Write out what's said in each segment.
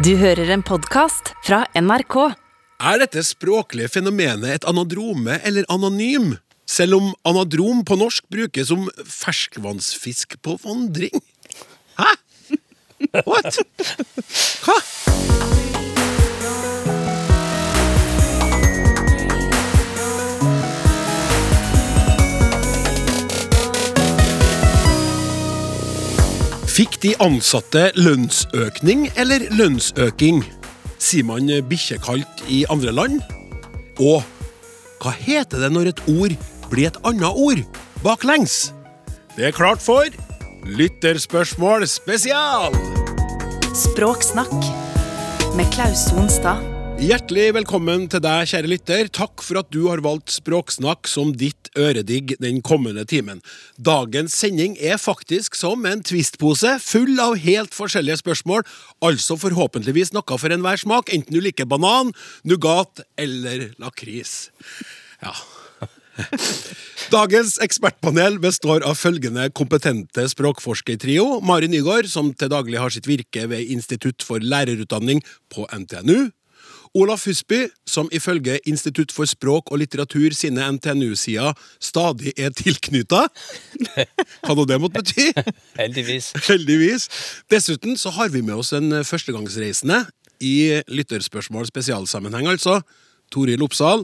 Du hører en podkast fra NRK. Er dette språklige fenomenet et anadrome eller anonym? Selv om anadrom på norsk brukes som ferskvannsfisk på vandring? Hæ? What? Hva? Fikk de ansatte lønnsøkning eller lønnsøking? Sier man bikkjekaldt i andre land? Og hva heter det når et ord blir et annet ord baklengs? Det er klart for Lytterspørsmål spesial! Språksnakk med Klaus Sonstad. Hjertelig velkommen til deg, kjære lytter. Takk for at du har valgt Språksnakk som ditt øredigg den kommende timen. Dagens sending er faktisk som en twistpose, full av helt forskjellige spørsmål, altså forhåpentligvis noe for enhver smak, enten du liker banan, nougat eller lakris. Ja. Dagens ekspertpanel består av følgende kompetente språkforskertrio. Mari Nygaard, som til daglig har sitt virke ved Institutt for lærerutdanning på NTNU. Olaf Husby, som ifølge Institutt for språk og litteratur sine NTNU-sider stadig er tilknytta. Hva nå det måtte bety? Heldigvis. Heldigvis. Dessuten så har vi med oss en førstegangsreisende i lytterspørsmål spesialsammenheng, altså. Toril Oppsal,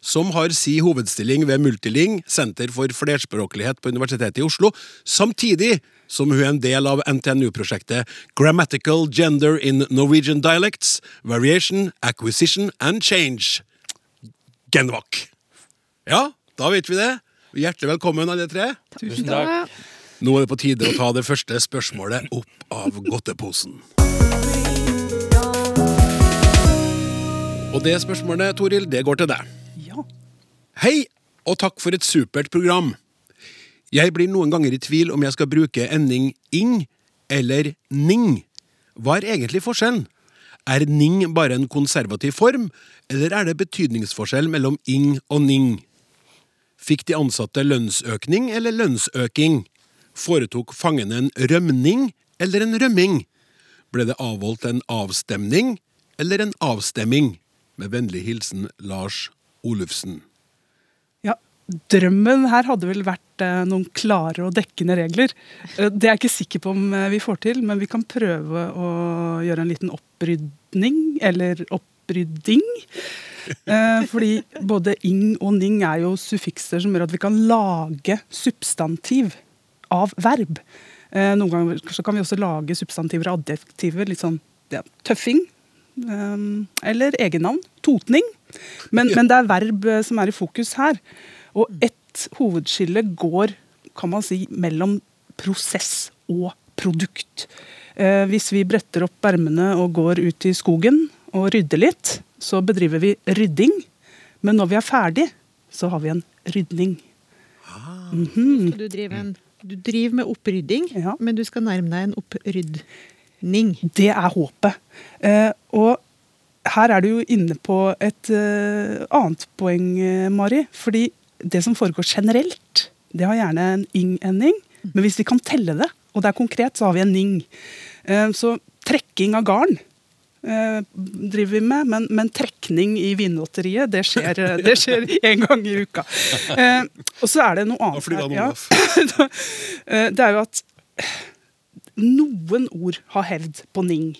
som har si hovedstilling ved Multiling, Senter for flerspråklighet på Universitetet i Oslo, samtidig som hun er en del av NTNU-prosjektet Grammatical Gender in Norwegian Dialects, Variation, Acquisition and Change. Genvak. Ja, da vet vi det. Hjertelig velkommen, alle tre. Tusen takk. Nå er det på tide å ta det første spørsmålet opp av godteposen. Og det spørsmålet, Toril, det går til deg. Hei, og takk for et supert program. Jeg blir noen ganger i tvil om jeg skal bruke ending ing eller ning. Hva er egentlig forskjellen? Er ning bare en konservativ form, eller er det betydningsforskjell mellom ing og ning? Fikk de ansatte lønnsøkning eller lønnsøking? Foretok fangene en rømning eller en rømming? Ble det avholdt en avstemning eller en avstemming? Med vennlig hilsen Lars Olufsen. Drømmen her hadde vel vært eh, noen klare og dekkende regler. Eh, det er jeg ikke sikker på om eh, vi får til, men vi kan prøve å gjøre en liten opprydning, eller opprydding. Fordi både ing og ning er jo suffikser som gjør at vi kan lage substantiv av verb. Noen ganger så kan vi også lage substantiver og adjektiver. Litt sånn ja, tøffing. eller egennavn. Totning. Men, men det er verb som er i fokus her. Og ett hovedskille går kan man si, mellom prosess og produkt. Eh, hvis vi bretter opp ermene og går ut i skogen og rydder litt, så bedriver vi rydding. Men når vi er ferdig, så har vi en rydning. Så du driver, en, du driver med opprydding, Ja. men du skal nærme deg en opprydning. Det er håpet. Eh, og her er du jo inne på et eh, annet poeng, eh, Mari. Fordi det som foregår generelt, det har gjerne en ing-ending. Men hvis vi kan telle det, og det er konkret, så har vi en ning. Eh, så trekking av garn eh, driver vi med, men, men trekning i Vinlotteriet, det skjer, eh, det skjer en gang i uka. Eh, og så er det noe annet her. Eh, det er jo at noen ord har hevd på ning.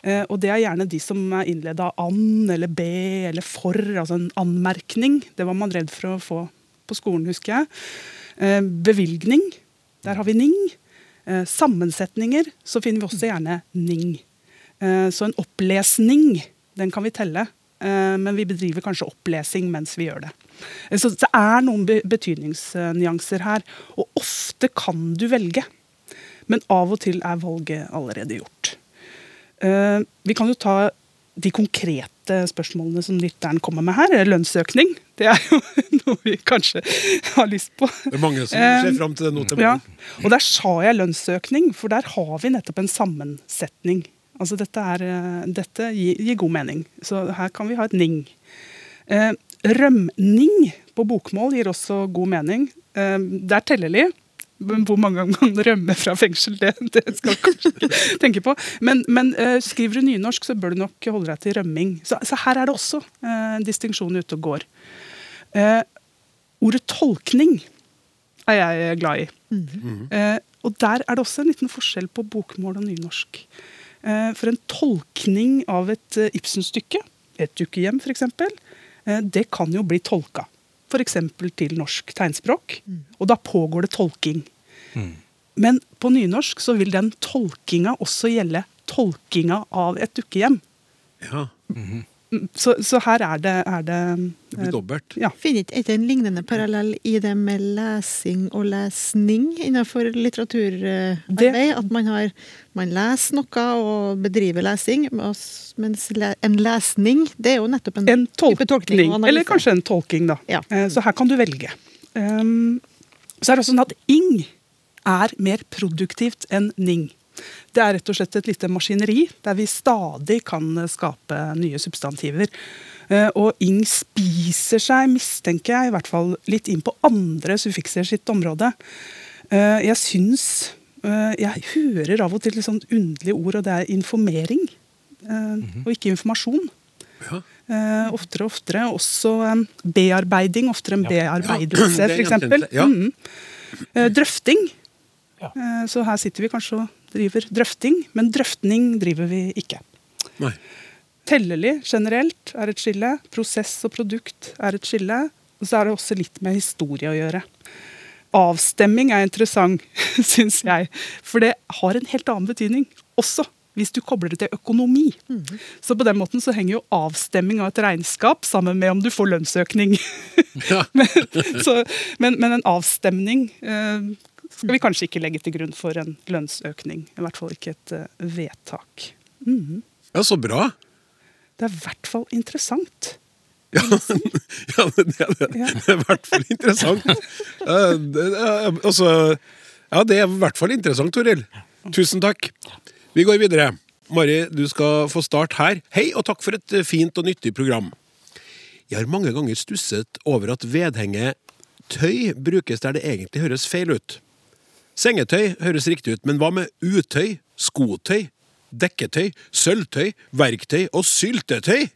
Eh, og det er gjerne de som er innleda av an eller be eller for, altså en anmerkning. Det var man redd for å få på skolen, husker jeg. Eh, bevilgning, der har vi ning. Eh, sammensetninger, så finner vi også gjerne ning. Så en opplesning, den kan vi telle. Men vi bedriver kanskje opplesing mens vi gjør det. Så det er noen betydningsnyanser her. Og ofte kan du velge. Men av og til er valget allerede gjort. Eh, vi kan jo ta de konkrete spørsmålene som lytteren kommer med her. Lønnsøkning. Det er jo noe vi kanskje har lyst på. Det er mange som Eh, ser fram til det nå til Ja, og der sa jeg lønnsøkning, for der har vi nettopp en sammensetning. Altså dette, er, eh, dette gir, gir god mening, så her kan vi ha et ning. Eh, rømning på bokmål gir også god mening. Eh, det er tellelig. Men hvor mange ganger man rømmer fra fengsel, det, det skal jeg kanskje ikke tenke på. Men, men uh, skriver du nynorsk, så bør du nok holde deg til rømming. Så, så her er det også uh, distinksjon ute og går. Uh, ordet tolkning er jeg glad i. Eh, og der er det også en liten forskjell på bokmål og nynorsk. For en tolkning av et Ibsen-stykke, et dukkehjem f.eks., uh, det kan jo bli tolka. F.eks. til norsk tegnspråk. Og da pågår det tolking. Men på nynorsk så vil den tolkinga også gjelde tolkinga av et dukkehjem. Ja, Mm, Så, så her er det, er det det blir dobbelt. Ja. Finner ikke en lignende parallell i det med lesing og lesning innenfor litteraturarbeid? At man, har, man leser noe og bedriver lesing, mens en lesning det er jo nettopp en, En type tolkning, eller kanskje en tolking, da. Ja. Eh, Så her kan du velge. Um, så er det også sånn at ing er mer produktivt enn ning. Det er rett og slett et lite maskineri der vi stadig kan skape nye substantiver. Eh, Og ing spiser seg, mistenker jeg, i hvert fall litt inn på andre suffikser sitt område. Eh, Jeg syns eh, Jeg hører av og til litt sånn underlige ord, og det er informering. eh, Og ikke informasjon. Ja. Eh, oftere og oftere. Også eh, bearbeiding. Oftere enn bearbeidelse, Ja, det er f.eks. ja. Mm. Eh, drøfting. Ja. Eh, så her sitter vi kanskje og driver drøfting, men drøftning driver vi ikke. Nei. Tellelig generelt er et skille. Prosess og produkt er et skille. Og så er det også litt med historie å gjøre. Avstemming er interessant, syns jeg. For det har en helt annen betydning også hvis du kobler det til økonomi. Så på den måten så henger jo avstemming av et regnskap sammen med om du får lønnsøkning. Ja. men, så, men, men en avstemning eh, skal vi kanskje ikke legge til grunn for en lønnsøkning. I hvert fall ikke et eh, vedtak. Mhm. ja, så bra. Det er i hvert fall interessant. Ja, ja det, det, det, er i hvert fall interessant. Uh, det, uh, altså, ja, det er i hvert fall interessant, Toril. Tusen takk. Vi går videre. Mari, du skal få starte her. Hei, og takk for et fint og nyttig program. Jeg har mange ganger stusset over at vedhenget tøy brukes der det egentlig høres feil ut. Sengetøy høres riktig ut, men hva med utøy, skotøy, dekketøy, sølvtøy, verktøy og syltetøy?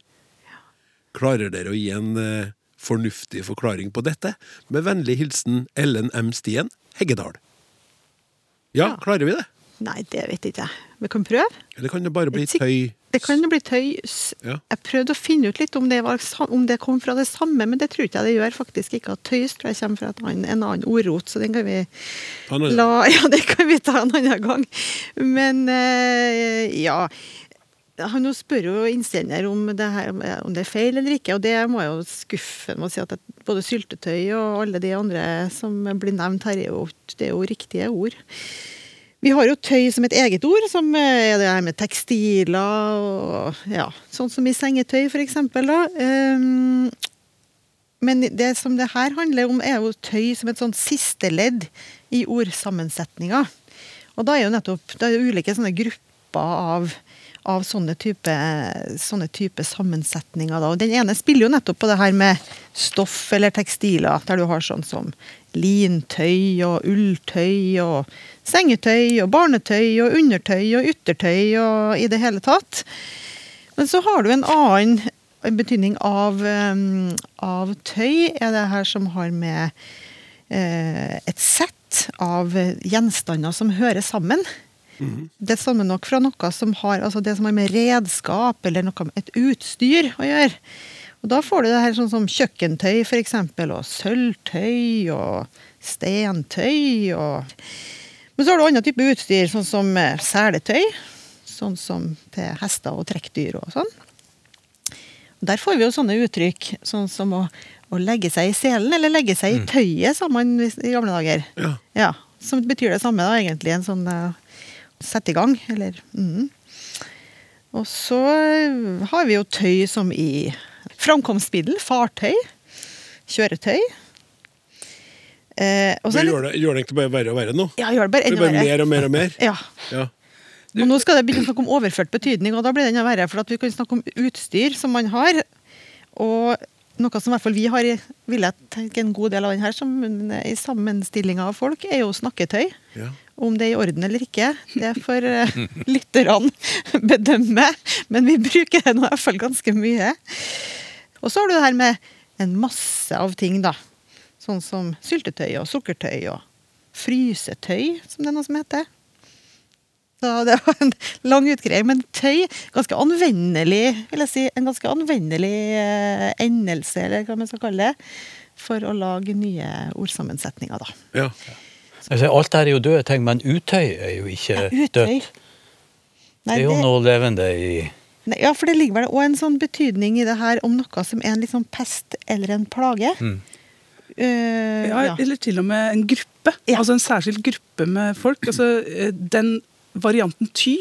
Klarer dere å gi en eh, fornuftig forklaring på dette? Med vennlig hilsen Ellen M. Stien, Heggedal. Ja, klarer vi det? Nei, det vet ikke jeg. Vi kan prøve. Eller kan det bare bli tøy? Det kan jo bli tøys. Ja. Jeg prøvde å finne ut litt om det, var, om det kom fra det samme, men det tror ikke jeg det gjør faktisk ikke. At tøys tror jeg kommer fra et annet, en annen ordrot, så den kan vi la Ja, det kan vi ta en annen gang. Men eh, ja. Han spør jo innsender om det, her, om det er feil eller ikke, og det må jeg jo skuffe med å si at både syltetøy og alle de andre som blir nevnt her, er jo, det er jo riktige ord. Vi har jo tøy som et eget ord, som eh, er det her med tekstiler og ja, sånn som i sengetøy for eksempel da. Um, men det som det her handler om er jo tøy som et sånn siste ledd i ordsammensetninga. Og da er jo nettopp det er ulike sånne grupper av, av sånne type, sånne type sammensetninger. Da. Og den ene spiller jo nettopp på det her med stoff eller tekstiler, der du har sånn som lintøy og ulltøy og sengetøy og barnetøy og undertøy og yttertøy og i det hele tatt. Men så har du en annen betydning av, av tøy, er det her som har med eh, et sett av gjenstander som hører sammen. Det stammer nok fra noe som har altså det som har med redskap eller noe med et utstyr å gjøre. Og Da får du det her sånn som kjøkkentøy for eksempel, og sølvtøy og stentøy. og... Men så har du annen type utstyr, sånn som eh, seletøy. Sånn som til hester og trekkdyr og sånn. Og Der får vi jo sånne uttrykk, sånn som å, å legge seg i selen, eller legge seg i tøyet, sa man i gamle dager. Ja. Ja, Som betyr det samme, da, egentlig. En sånn uh, sette i gang, eller mm. Og så eh, har vi jo tøy som i framkomstmiddel, fartøy, kjøretøy. Eh, og så det, gjør det, gjør det egentlig bare verre og verre nå? ja, gjør det bare Det enda blir bare verre. mer og mer og mer? Ja. Ja. Og nå skal det begynne å snakke om overført betydning, og da blir det enda verre. For at vi kan snakke om utstyr som man har. Og noe som i hvert fall vi har, vil jeg tenke en god del av den her, som i sammenstillinga av folk, er jo snakketøy. Ja. Om det er i orden eller ikke, det får eh, lytterne bedømme. Men vi bruker det nå i hvert fall ganske mye. Og så har du det her med en masse av ting, da. Sånn som syltetøy og sukkertøy og frysetøy, som det er noe som heter. Så det var en lang utgreiing, men tøy, ganske anvendelig, vil jeg si, en ganske anvendelig eh, endelse, eller hva man skal kalle det, for å lage nye ordsammensetninger, da. Ja. Altså, alt dette er jo døde ting, men utøy er jo ikke Utøy. dødt. Det er jo det- noe levende i Nei, ja, for det ligger vel òg en sånn betydning i det her om noe som er en sånn pest eller en plage. Mm. Uh, Ja, ja. Eller til og med en gruppe. Ja. Altså en særskilt gruppe med folk. Altså, eh, den varianten ty,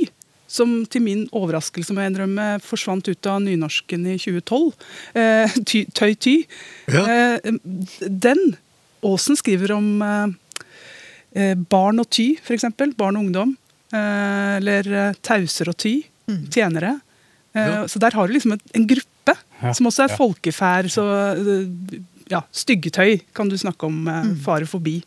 som til min overraskelse må jeg innrømme forsvant ut av nynorsken i 2012, uh, ty, tøy-ty, Ja. uh, den Aasen skriver om eh, eh, barn og ty, f.eks. Barn og ungdom. Eh, eller eh, tauser og ty. Tjenere. Eh, Ja. Så der har du liksom en, gruppe, Ja. som også er Ja. folkeferd. Så eh, ja, styggetøy kan du snakke om. Eh, Fare forbi.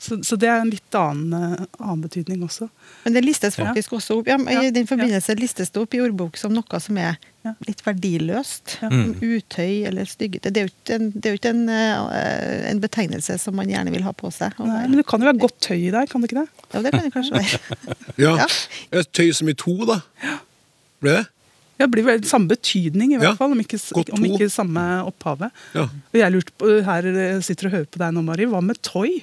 Så, så det er en litt annen, annen betydning også. Men det listes Ja. faktisk også opp ja, men I den forbindelse listes det opp i ordbok som noe som er litt verdiløst. Ja. Utøy eller styggete. Det er jo ikke en, det er jo ikke en, en betegnelse som man gjerne vil ha på seg. Nei, men det kan jo være godt tøy i der, kan det ikke det? ja, det kan det kanskje være. ja. Ja. Ja, Tøy som i to, da. Ble det? Ja, Det blir vel samme betydning, i hvert Ja, fall, om ikke, om ikke samme opphavet. Ja. Og jeg lurte på, her eh, sitter og hører på deg nå, Mari, hva med toy?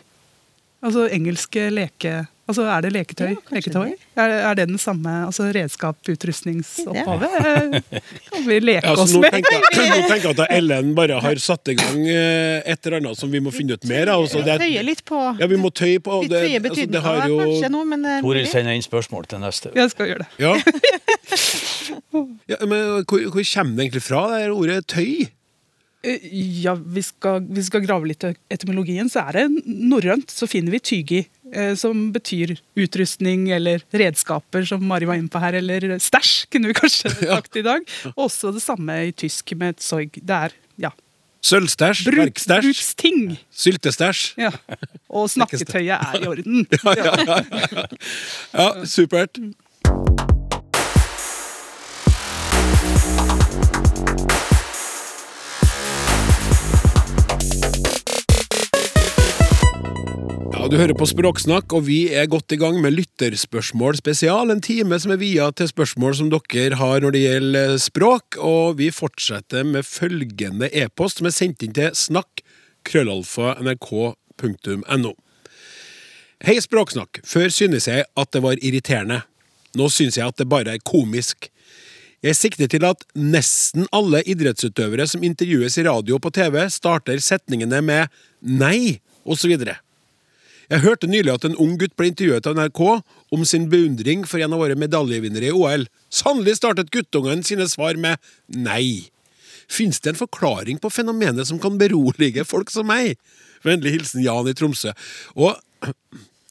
Altså engelske leke... Altså, Er det leketøy? Ja, leketøy? Er, er det den samme altså redskap, utrustningsopphavet? Eh, Kan vi leke Ja, oss nå med? tenker, nå tenker jeg at Ellen bare har satt i gang eh, et eller annet som vi må finne ut mer av. Altså, det- Tøye litt på Ja, vi må tøye på det, altså, det har jo kanskje nå, men eh, Toril sender inn spørsmål til neste. Jeg skal gjøre det. Ja. ja men hvor, hvor kommer det egentlig fra, det ordet tøy? Eh, Ja, vi skal, vi skal grave litt i etymologien, så er det norrønt. Så finner vi tygi, eh, som betyr utrustning eller redskaper, som Mari var inne på her. Eller stæsj, kunne vi kanskje sagt i dag. Også det samme i tysk med sorg. Det er ja, Sølvstæsj, bruk, bruksting. syltestæsj. Ja. Og snakketøyet er i orden. Ja, supert. Du hører på Språksnakk, og vi er godt i gang med Lytterspørsmål spesial. En time som er via til spørsmål som dere har når det gjelder språk. Og vi fortsetter med følgende e-post som er sendt inn til snakk krøllalfa nrk.no. Hei, Språksnakk. Før synes jeg at det var irriterende. Nå synes jeg at det bare er komisk. Jeg sikter til at nesten alle idrettsutøvere som intervjues i radio og på TV, starter setningene med 'nei' osv. Jeg hørte nylig at en ung gutt ble intervjuet av NRK om sin beundring for en av våre medaljevinnere i OL. Sannelig startet guttungen sine svar med 'nei'. Fins det en forklaring på fenomenet som kan berolige folk som meg? Vennlig hilsen Jan i Tromsø. Og jeg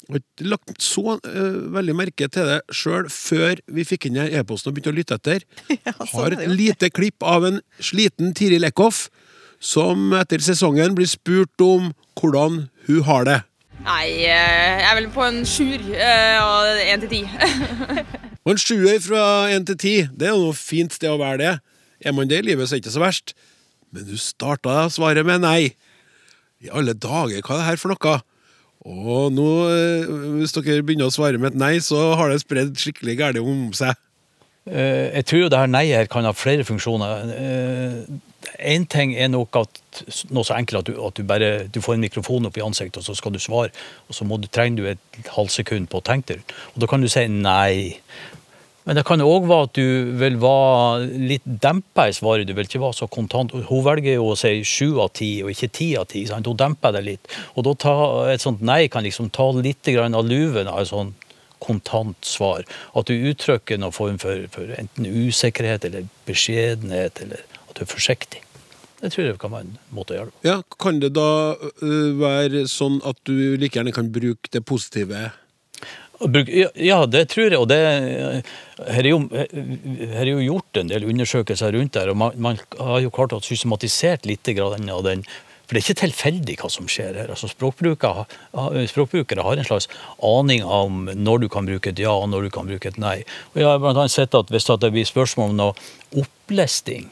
har ikke lagt så uh, veldig merke til det sjøl før vi fikk inn e-posten og begynte å lytte etter. Ja, sånn Har et lite klipp av en sliten Tiril Eckhoff, som etter sesongen blir spurt om hvordan hun har det. Nei, eh, jeg er vel på en sjuer eh, og én til ti. Og en sjuer fra én til ti, det er jo noe fint sted å være det. Er man det i livet, så er det ikke så verst. Men du starta svaret med nei. I alle dager, hva er det her for noe? Og nå, eh, hvis dere begynner å svare med et nei, så har det spredd skikkelig galt om seg. Eh, Jeg tror jo det her nei-et kan ha flere funksjoner. Én ting er nok at noe så enkelt at du, at du bare du får en mikrofon opp i ansiktet, og så skal du svare. Og så du, trenger du et halvsekund på å tenke deg. Og da kan du si nei. Men det kan òg være at du vil være litt dempa i svaret. Du vil ikke være så kontant. Hun velger jo å si sju av ti, og ikke ti av ti. sant? Hun demper det litt. Og da ta et sånt nei kan liksom ta litt av luven av et sånt kontant svar. At du uttrykker noen form for, for enten usikkerhet eller beskjedenhet, eller er forsiktig. Det tror jeg kan være en måte å gjøre det på. Ja, Kan det da være sånn at du like gjerne kan bruke det positive? Ja, det tror jeg. Og det her er, jo, her er jo gjort en del undersøkelser rundt der, og man, man har jo klart å systematisert litt av den. For det er ikke tilfeldig hva som skjer her. Altså, språkbrukere, språkbrukere har en slags aning om når du kan bruke et ja og når du kan bruke et nei. Og jeg har blant annet sett at hvis det blir spørsmål om noe opplesting,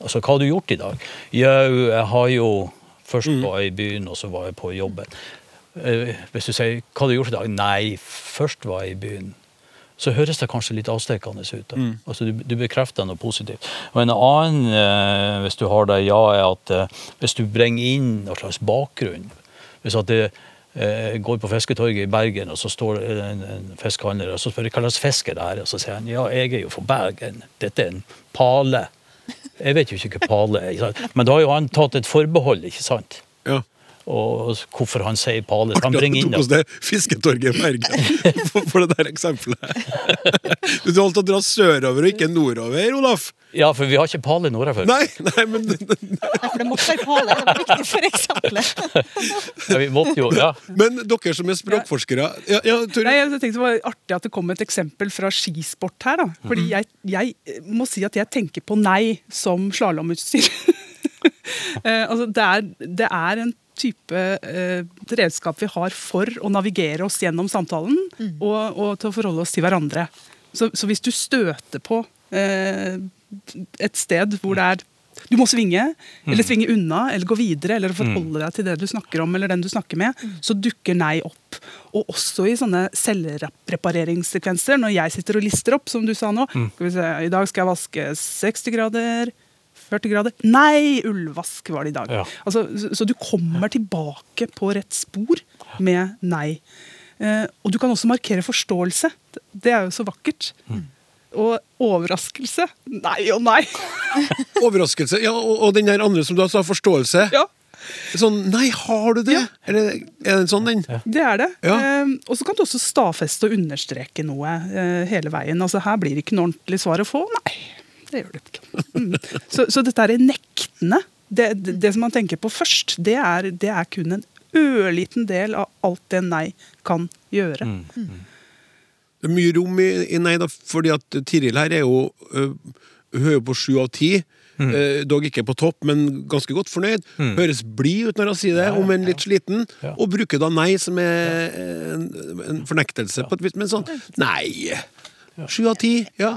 altså hva har du gjort i dag? Ja, jeg har jo Først var jeg i byen, og så var jeg på jobben. Eh, Hvis du sier 'hva har du gjort i dag'? Nei, først var jeg i byen. Så høres det kanskje litt avstikkende ut. Da. Altså, du, du bekrefter noe positivt. Og en annen, eh, hvis du har det ja, er at eh, hvis du bringer inn noe slags bakgrunn Hvis at det eh, går på Fisketorget i Bergen, og så står det en, en fiskehandler og så spør jeg hva slags fisk er det her, og så sier han ja, jeg er jo fra Bergen, dette er en pale. Jeg vet jo ikke hva pale er, men da har jo han tatt et forbehold, ikke sant? Ja. Og hvorfor han sier pale. Han Artig at du tok oss det Fisketorget i Bergen for, for det der eksempelet. Du holdt å dra sørover og ikke nordover, Olaf. Ja, for vi har ikke pale nordover. Nei, nei, men det måtte være pale. Det var viktig for eksempelet. Ja, vi måtte jo, ja. Men dere som er språkforskere ja, ja, Nei, jeg tenkte Det var artig at det kom et eksempel fra skisport her. da. Fordi jeg, jeg må si at jeg tenker på nei som slalåmutstyr. eh, altså, det, er, det er en type eh, redskap vi har for å navigere oss gjennom samtalen og, og til å forholde oss til hverandre. Så, så hvis du støter på eh, et sted hvor det er du må svinge, eller svinge unna, eller gå videre, eller forholde deg til det du snakker om, eller den du snakker med, så dukker nei opp. Og også i sånne selvrepareringssekvenser, når jeg sitter og lister opp, som du sa nå. Skal vi se, I dag skal jeg vaske 60 grader, 40 grader. Nei, ullvask var det i dag. Ja. Altså, så, så du kommer tilbake på rett spor med nei. Eh, og du kan også markere forståelse. Det er jo så vakkert. Og overraskelse. Nei og nei. Overraskelse. Ja, og, og den der andre som du sa, forståelse. Ja, Sånn Nei, har du det? Ja. Er, det er det en sånn, den? det er det. Ja. Eh, og så kan du også stadfeste og understreke noe eh, hele veien. Altså Her blir det ikke noe ordentlig svar å få. Nei, det gjør det ikke. Mm. Så, så dette er nektende. Det, det, det som man tenker på først, det er, det er kun en ørliten del av alt det nei kan gjøre. Det er mye rom i, i nei, da, fordi at Tiril her er jo øh, er på sju av ti. Eh, dog ikke på topp, men ganske godt fornøyd. Høres blid ut når han sier det, om enn litt sliten. Ja. Og bruker da nei som er en, en fornektelse på et vis. Men sånn Nei! Sju av ti, ja.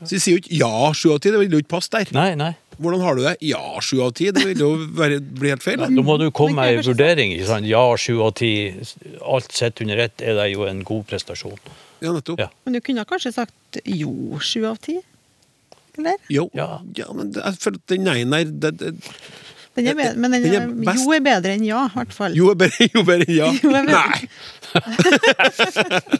Så de sier jo ikke ja, sju av ti. Det vil jo ikke passe der. Nei, nei. Hvordan har du det? Ja, sju av ti. Det vil jo være, bli helt feil. Da må du komme med ei vurdering. Ikke sant? Ja, sju av ti. Alt sett under ett er det jo en god prestasjon. Ja, nettopp. Ja. Men du kunne kanskje sagt jo, sju av ti? Eller? Jo, Ja. ja, men jeg føler at den nei-en der det, det, Den er bedre, men den Den er er, best. jo er bedre enn ja, i hvert fall. Jo er bedre, jo bedre enn ja. Jo er bedre. Nei!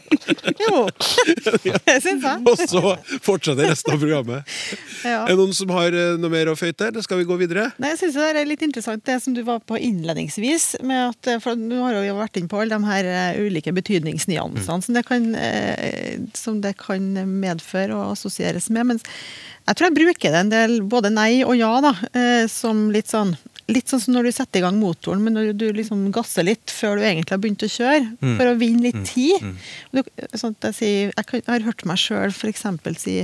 Jo, det syns jeg. Og så fortsetter resten av programmet. Ja. Er det noen som har eh, noe mer å føyte, eller skal vi gå videre? Nei, jeg synes det er litt interessant det som du var på innledningsvis. med at, For Du har jo vært inn på alle de her eh, ulike betydningsnyansene som, det kan, eh, som det kan medføre og assosieres med. Men jeg tror jeg bruker det en del, både nei og ja, da, eh, som litt sånn Litt sånn som når du setter i gang motoren, men når du liksom gasser litt før du egentlig har begynt å kjøre, for å vinne litt tid. Du, sånn at jeg, sier, jeg, kan, jeg har hørt meg sjøl f.eks. si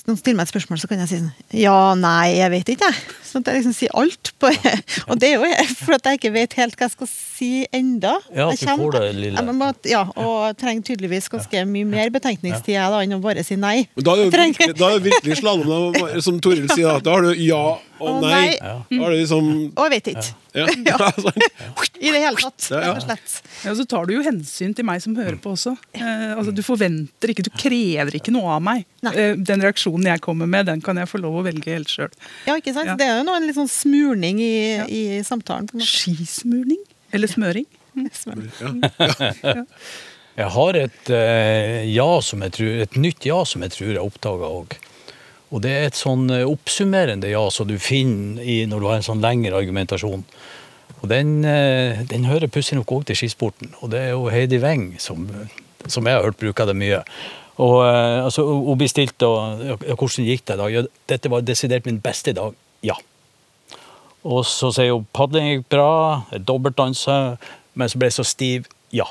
hvis noen stiller meg et spørsmål, så kan jeg si sånn Ja, nei, jeg vet ikke, jeg. Sånn at jeg liksom sier alt på Og det er jo for at jeg ikke vet helt hva jeg skal si enda. Ja, Jeg at du får det lille- Jeg må- Ja, og jeg trenger tydeligvis ganske mye mer betenkningstid jeg da, enn å bare si nei. Da er det virkelig, da er det virkelig slalåm, som Toril sier. Da, da har du ja Og nei. Ja. Da det liksom Og jeg vet ikke. ja. Ja. sånn. I det hele tatt, Ja, ja. rett og slett. Ja, så tar du jo hensyn til meg som hører på også. Eh, altså, du forventer ikke, du krever ikke noe av meg. Eh, den reaksjonen jeg kommer med, den kan jeg få lov å velge helt sjøl. Ja, ikke sant? Det er jo noe, en litt sånn smurning i, i samtalen. på en måte. Skismurning? Eller smøring? Ja. Jeg har et eh, ja som jeg tror, et nytt ja som jeg tror jeg oppdaga òg. Og det er et sånn eh, oppsummerende ja som du finner i, når du har en sånn lengre argumentasjon. Og den, eh, den hører pussig nok òg til skisporten. Og det er jo Heidi Weng som, som jeg har hørt bruker det mye. Og eh, altså, Hun blir stilt og ja, hvordan gikk det dag? Ja, dette var desidert min beste dag. Ja. Og så sier hun padling gikk bra, dobbeltdansa, men så ble jeg så stiv. Ja.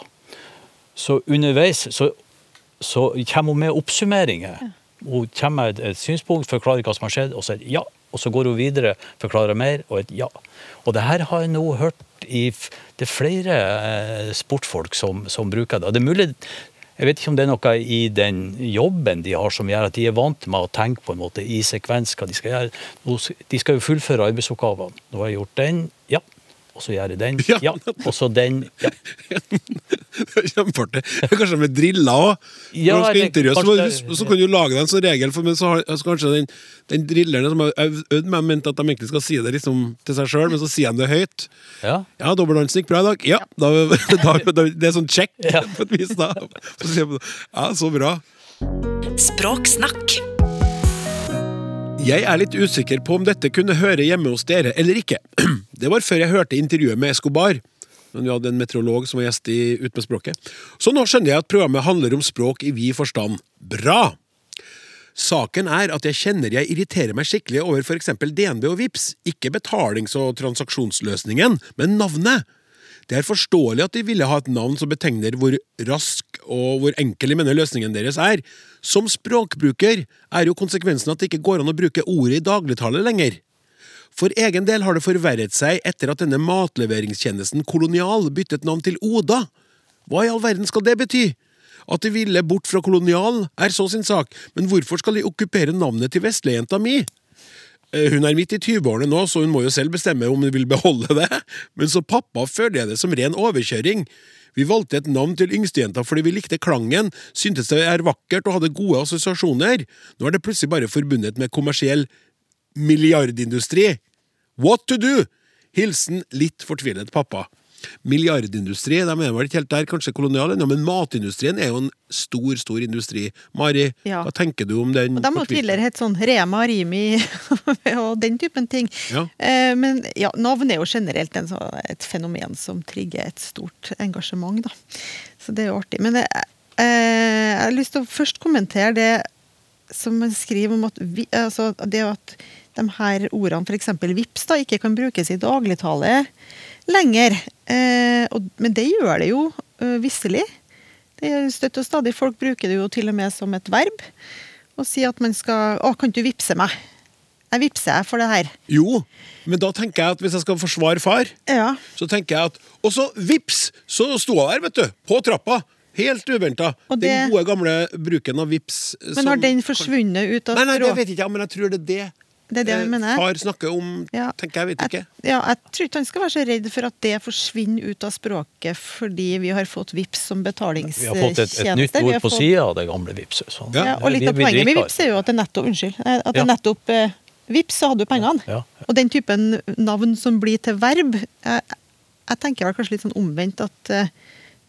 så underveis så, så kommer hun med oppsummeringer. Hun kommer med et, synspunkt, forklarer hva som har skjedd, og sier ja. Og så går hun videre, forklarer mer, og et ja. Og det her har jeg nå hørt i Det er flere eh, sportfolk som, som bruker det. Det er mulig jeg vet ikke om det er noe i den jobben de har som gjør at de er vant med å tenke på en måte i sekvens hva de skal gjøre. De skal jo fullføre arbeidsoppgavene. Nå har jeg gjort den, ja. Og så gjør jeg den, Ja. ja. Og så den, ja. Det er Kjempeartig. Kanskje med driller òg. Ja, Når du skal eller intervjue, så, så kan du lage deg en sånn regel, for, men så har så kanskje den, den drilleren som har øvd meg, ment at de egentlig skal si det liksom til seg sjøl, men så sier de det høyt. ja. Ja, dobbeltdansen gikk bra i dag. Ja, da, da, da, det er sånn check Ja. på et vis, da. Ja, så bra. Språksnakk. Jeg er litt usikker på om dette kunne høre hjemme hos dere eller ikke. Det var før jeg hørte intervjuet med Escobar. Men vi hadde en meteorolog som var gjest i Ut med språket. Så nå skjønner jeg at programmet handler om språk i vid forstand. Bra! Saken er at jeg kjenner jeg irriterer meg skikkelig over for eksempel DNB og VIPS. Ikke betalings- og transaksjonsløsningen, men navnet. Det er forståelig at de ville ha et navn som betegner hvor rask og hvor enkel de mener løsningen deres er. Som språkbruker er jo konsekvensen at det ikke går an å bruke ordet i dagligtale lenger. For egen del har det forverret seg etter at denne matleveringstjenesten Kolonial byttet navn til Oda. Hva i all verden skal det bety? At de ville bort fra Kolonial, er så sin sak, men hvorfor skal de okkupere navnet til veslejenta mi? Eh, Hun er midt i 20-årene nå, så hun må jo selv bestemme om hun vil beholde det, men som pappa føler jeg det som ren overkjøring. Vi valgte et navn til yngstejenta fordi vi likte klangen, syntes det er vakkert og hadde gode assosiasjoner. Nå er det plutselig bare forbundet med kommersiell milliardindustri. What to do? Hilsen litt fortvilet pappa. Milliardindustri, de er vel ikke helt der, kanskje kolonial ennå, men matindustrien er jo en stor, stor industri. Mari, Ja. hva tenker du om den? Og de har jo tidligere hett sånn Rema, Rimi og den typen ting. Ja. Eh, Men ja, navn er jo generelt en, så- et fenomen som trigger et stort engasjement, da. Så det er jo artig. Men jeg, eh, jeg har lyst til å først kommentere det som man skriver om at, vi, altså det at de her ordene, f.eks. vips, da, ikke kan brukes i dagligtale lenger. Eh, men det gjør det jo eh, visselig. Det støtter støtt og stadig. Folk bruker det jo til og med som et verb. Og sier at man skal Å, kan du vippse meg? Jeg vippser jeg for det her. Jo, men da tenker jeg at hvis jeg skal forsvare far, Ja. så tenker jeg at Og så vips, så sto jeg der, vet du. På trappa. Helt uventa. Det... Den gode, gamle bruken av vips. Men har den forsvunnet ut av Nei, nei, det vet jeg ikke, men jeg tror det er det Det er det vi jeg mener. far snakker om. Ja. tenker jeg, vet ikke. Jeg, ja, jeg tror ikke han skal være så redd for at det forsvinner ut av språket fordi vi har fått VIPS som Vi har fått et, et nytt ord på fått- sida av det gamle VIPS. Så Ja. Ja, og litt av poenget med. VIPS er jo at det nettopp Unnskyld. eh, At det Ja. nettopp eh, VIPS, så hadde du pengene. Ja. Og den typen navn som blir til verb, jeg, jeg tenker vel kanskje litt sånn omvendt at eh,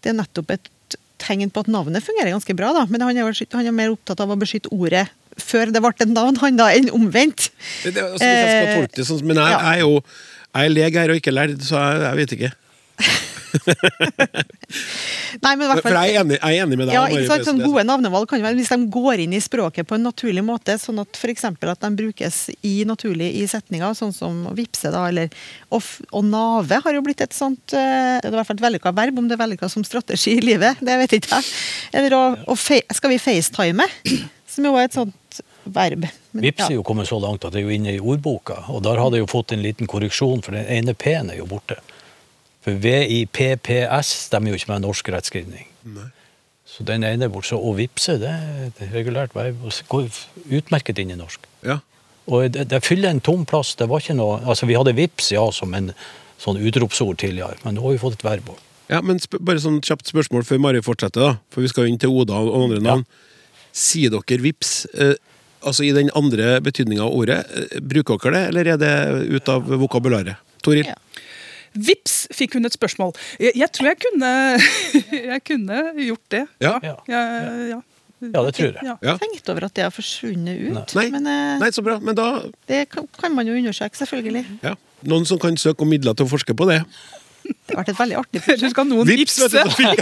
det er nettopp et tegn på at navnet fungerer ganske bra, da. Men han er, han er mer opptatt av å beskytte ordet før det ble et navn, han da, enn omvendt. Det, det, altså, hvis jeg skal Eh, tolke det sånn, Men jeg, ja. jeg er jo jeg er lege her og ikke lærd, så jeg, jeg vet ikke. Nei, men i hvert For fall jeg er enig, jeg er enig med deg. Ja, ikke sant? Sånn gode navnevalg kan jo være hvis de går inn i språket på en naturlig måte, sånn at f.eks. at de brukes i naturlig i setninger, sånn som å vippse, da, eller og, og nave har jo blitt et sånt eh, Det er i hvert fall et vellykka verb, om det er vellykka som strategi i livet, det vet ikke jeg. Eller å, å fe, Skal vi facetime? Som jo er et sånt verb. Men, Vips er jo kommet så langt at det er jo inne i ordboka, og der har det jo fått en liten korreksjon, for den ene P-en er jo borte. For V i PPS stemmer jo ikke med norsk rettskrivning. Så den ene er borte. Og vipse, det er et regulært verb. og går utmerket inn i norsk. Ja. Og det, det fyller en tom plass. Det var ikke noe, altså Vi hadde vips ja, som en sånn utropsord tidligere, men nå har vi fått et verb òg. Ja, men sp bare sånn kjapt spørsmål før Mari fortsetter, da. For vi skal jo inn til Oda og andre navn. Sier dere vips eh, altså i den andre betydninga av ordet? Eh, bruker dere det, eller er det ut av vokabularet? Toril? Ja. Vips fikk hun et spørsmål. Jeg, jeg tror jeg kunne, jeg kunne gjort det. Ja. Ja. Ja. Ja, det tror jeg. Jeg Ja. Tenkt over at det har forsvunnet ut. Nei. Men eh, Nei, så bra. Men da det kan, kan man jo undersøke, selvfølgelig. ja. Noen som kan søke om midler til å forske på det? Det vært et veldig artig prosjekt. skal noen Vips, vet vipse?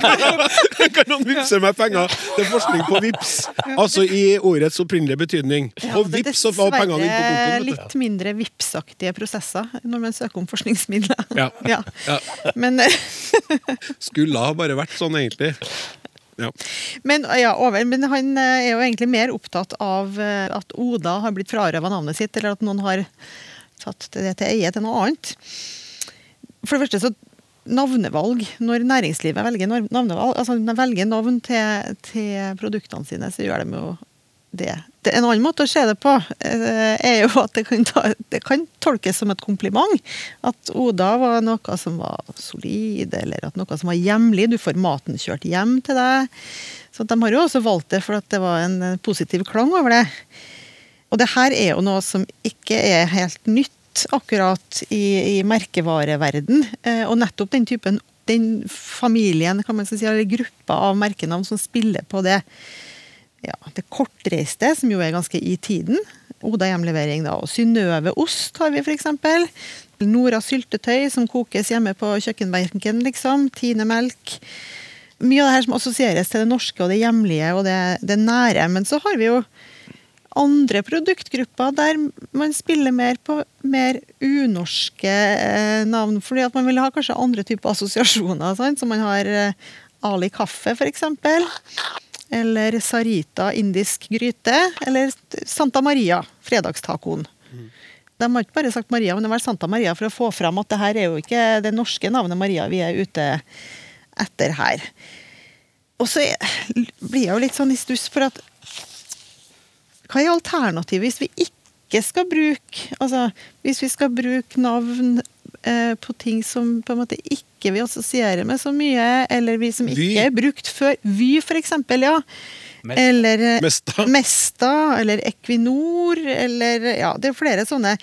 du! Kan noen vipse meg penger til forskning på vips? Altså i ordets opprinnelige betydning. Og er vips, så var pengene inn på kontoen. vet litt mindre vipsaktige prosesser når man søker om forskningsmidler. Ja. Ja. Ja. Men eh, Skulle ha bare vært sånn, egentlig. Ja. Men, ja, over, men han eh, er jo egentlig mer opptatt av eh, at Oda har blitt frarøva navnet sitt, eller at noen har tatt det til eie til noe annet. For det første så navnevalg, når næringslivet velger navnevalg, altså når de velger navn til, til produktene sine, så gjør de jo det. det. En annen måte å se det på eh, er jo at det kan, ta, det kan tolkes som et kompliment. At Oda var noe som var solid, eller at noe som var hjemlig. Du får maten kjørt hjem til deg. Så de har jo også valgt det for at det var en positiv klang over det. Og det her er jo noe som ikke er helt nytt akkurat i, i merkevareverden. Eh, og nettopp den typen den familien, kan man si, eller gruppa av merkenavn som spiller på det, ja, det kortreiste, som jo er ganske i tiden. Oda hjemlevering, da. Og Synnøve ost har vi, f.eks. Nora syltetøy, som kokes hjemme på kjøkkenbenken, liksom. Tine melk. Mye av det her som assosieres til det norske og det hjemlige og det, det nære. Men så har vi jo andre produktgrupper der man spiller mer på mer unorske eh, navn. fordi at man vil ha kanskje andre typer assosiasjoner. Sant? Så man har eh, Ali kaffe, f.eks. Eller Sarita indisk gryte. Eller Santa Maria, fredagstacoen. De har ikke bare sagt Maria, men det var Santa Maria for å få fram at det her er jo ikke det norske navnet Maria vi er ute etter her. Og så blir jeg jo litt sånn i stuss for at Hva er alternativet hvis vi ikke skal bruke Altså, hvis vi skal bruke navn eh, på ting som på en måte ikke vi assosierer med så mye, eller vi som ikke er brukt før. Vy, for eksempel, ja. Mesta. Eller eh, Mesta. Mesta, eller Equinor, eller Ja, det er flere sånne.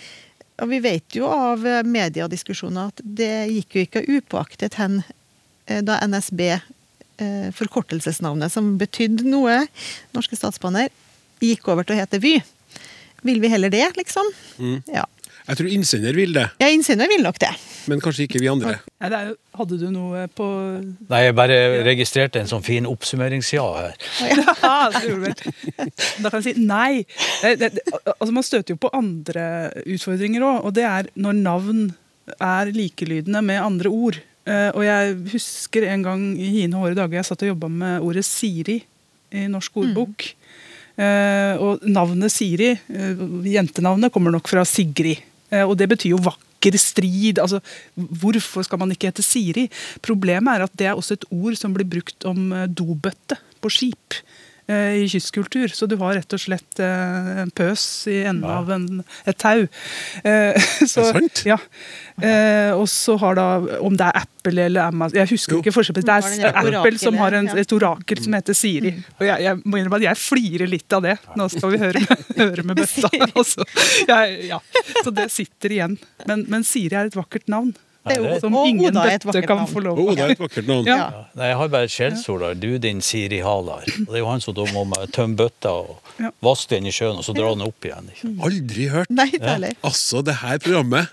Og vi vet jo av mediediskusjoner at det gikk jo ikke upåaktet hen eh, da NSB, eh, forkortelsesnavnet som betydde noe, Norske Statsbaner, gikk over til å hete Vy. Vil vi heller det, liksom? Mm. Ja. Jeg tror innsender vil det, ja, innsender vil nok det. men kanskje ikke vi andre. Ja, det er hadde du noe på Nei, jeg bare registrerte en sånn fin oppsummeringsja her. Ja, det gjorde du vel. Da kan jeg si nei. Altså man støter jo på andre utfordringer òg, og det er når navn er likelydende med andre ord. Eh, og jeg husker en gang i hine hårde dager jeg satt og jobba med ordet Siri i Norsk ordbok. Eh, og navnet Siri, eh, jentenavnet, kommer nok fra Sigrid. Eh, og det betyr jo vakker strid. Altså, hvorfor skal man ikke hete Siri? Problemet er at det er også et ord som blir brukt om eh, dobøtte på skip eh, i kystkultur. Så du har rett og slett eh, en pøs i enden Ja. av en, et tau. Så, det Er sant? Ja. Eh, og så har da, om det er Apple eller Amazon Jeg husker Jo. ikke forskjell. Det er Apple som har en, et orakel som heter Siri. Og jeg, jeg må innrømme at jeg flirer litt av det. Nå skal vi høre, høre med bøtta. Altså, jeg, ja. Så det sitter igjen. Men, men Siri er et vakkert navn. Det er jo, Som og ingen Oda er et bøtte vakkert kan navn. få lov Å, å er et vakkert navn. Ja. Ja. Nei, jeg har bare et skjellsord der. Du din Siri Halar. Og Det er jo han som da må tømme bøtta og Ja. vaske den i sjøen, og så dra den opp igjen. Ikke? Aldri hørt. Nei, det. Altså, det her programmet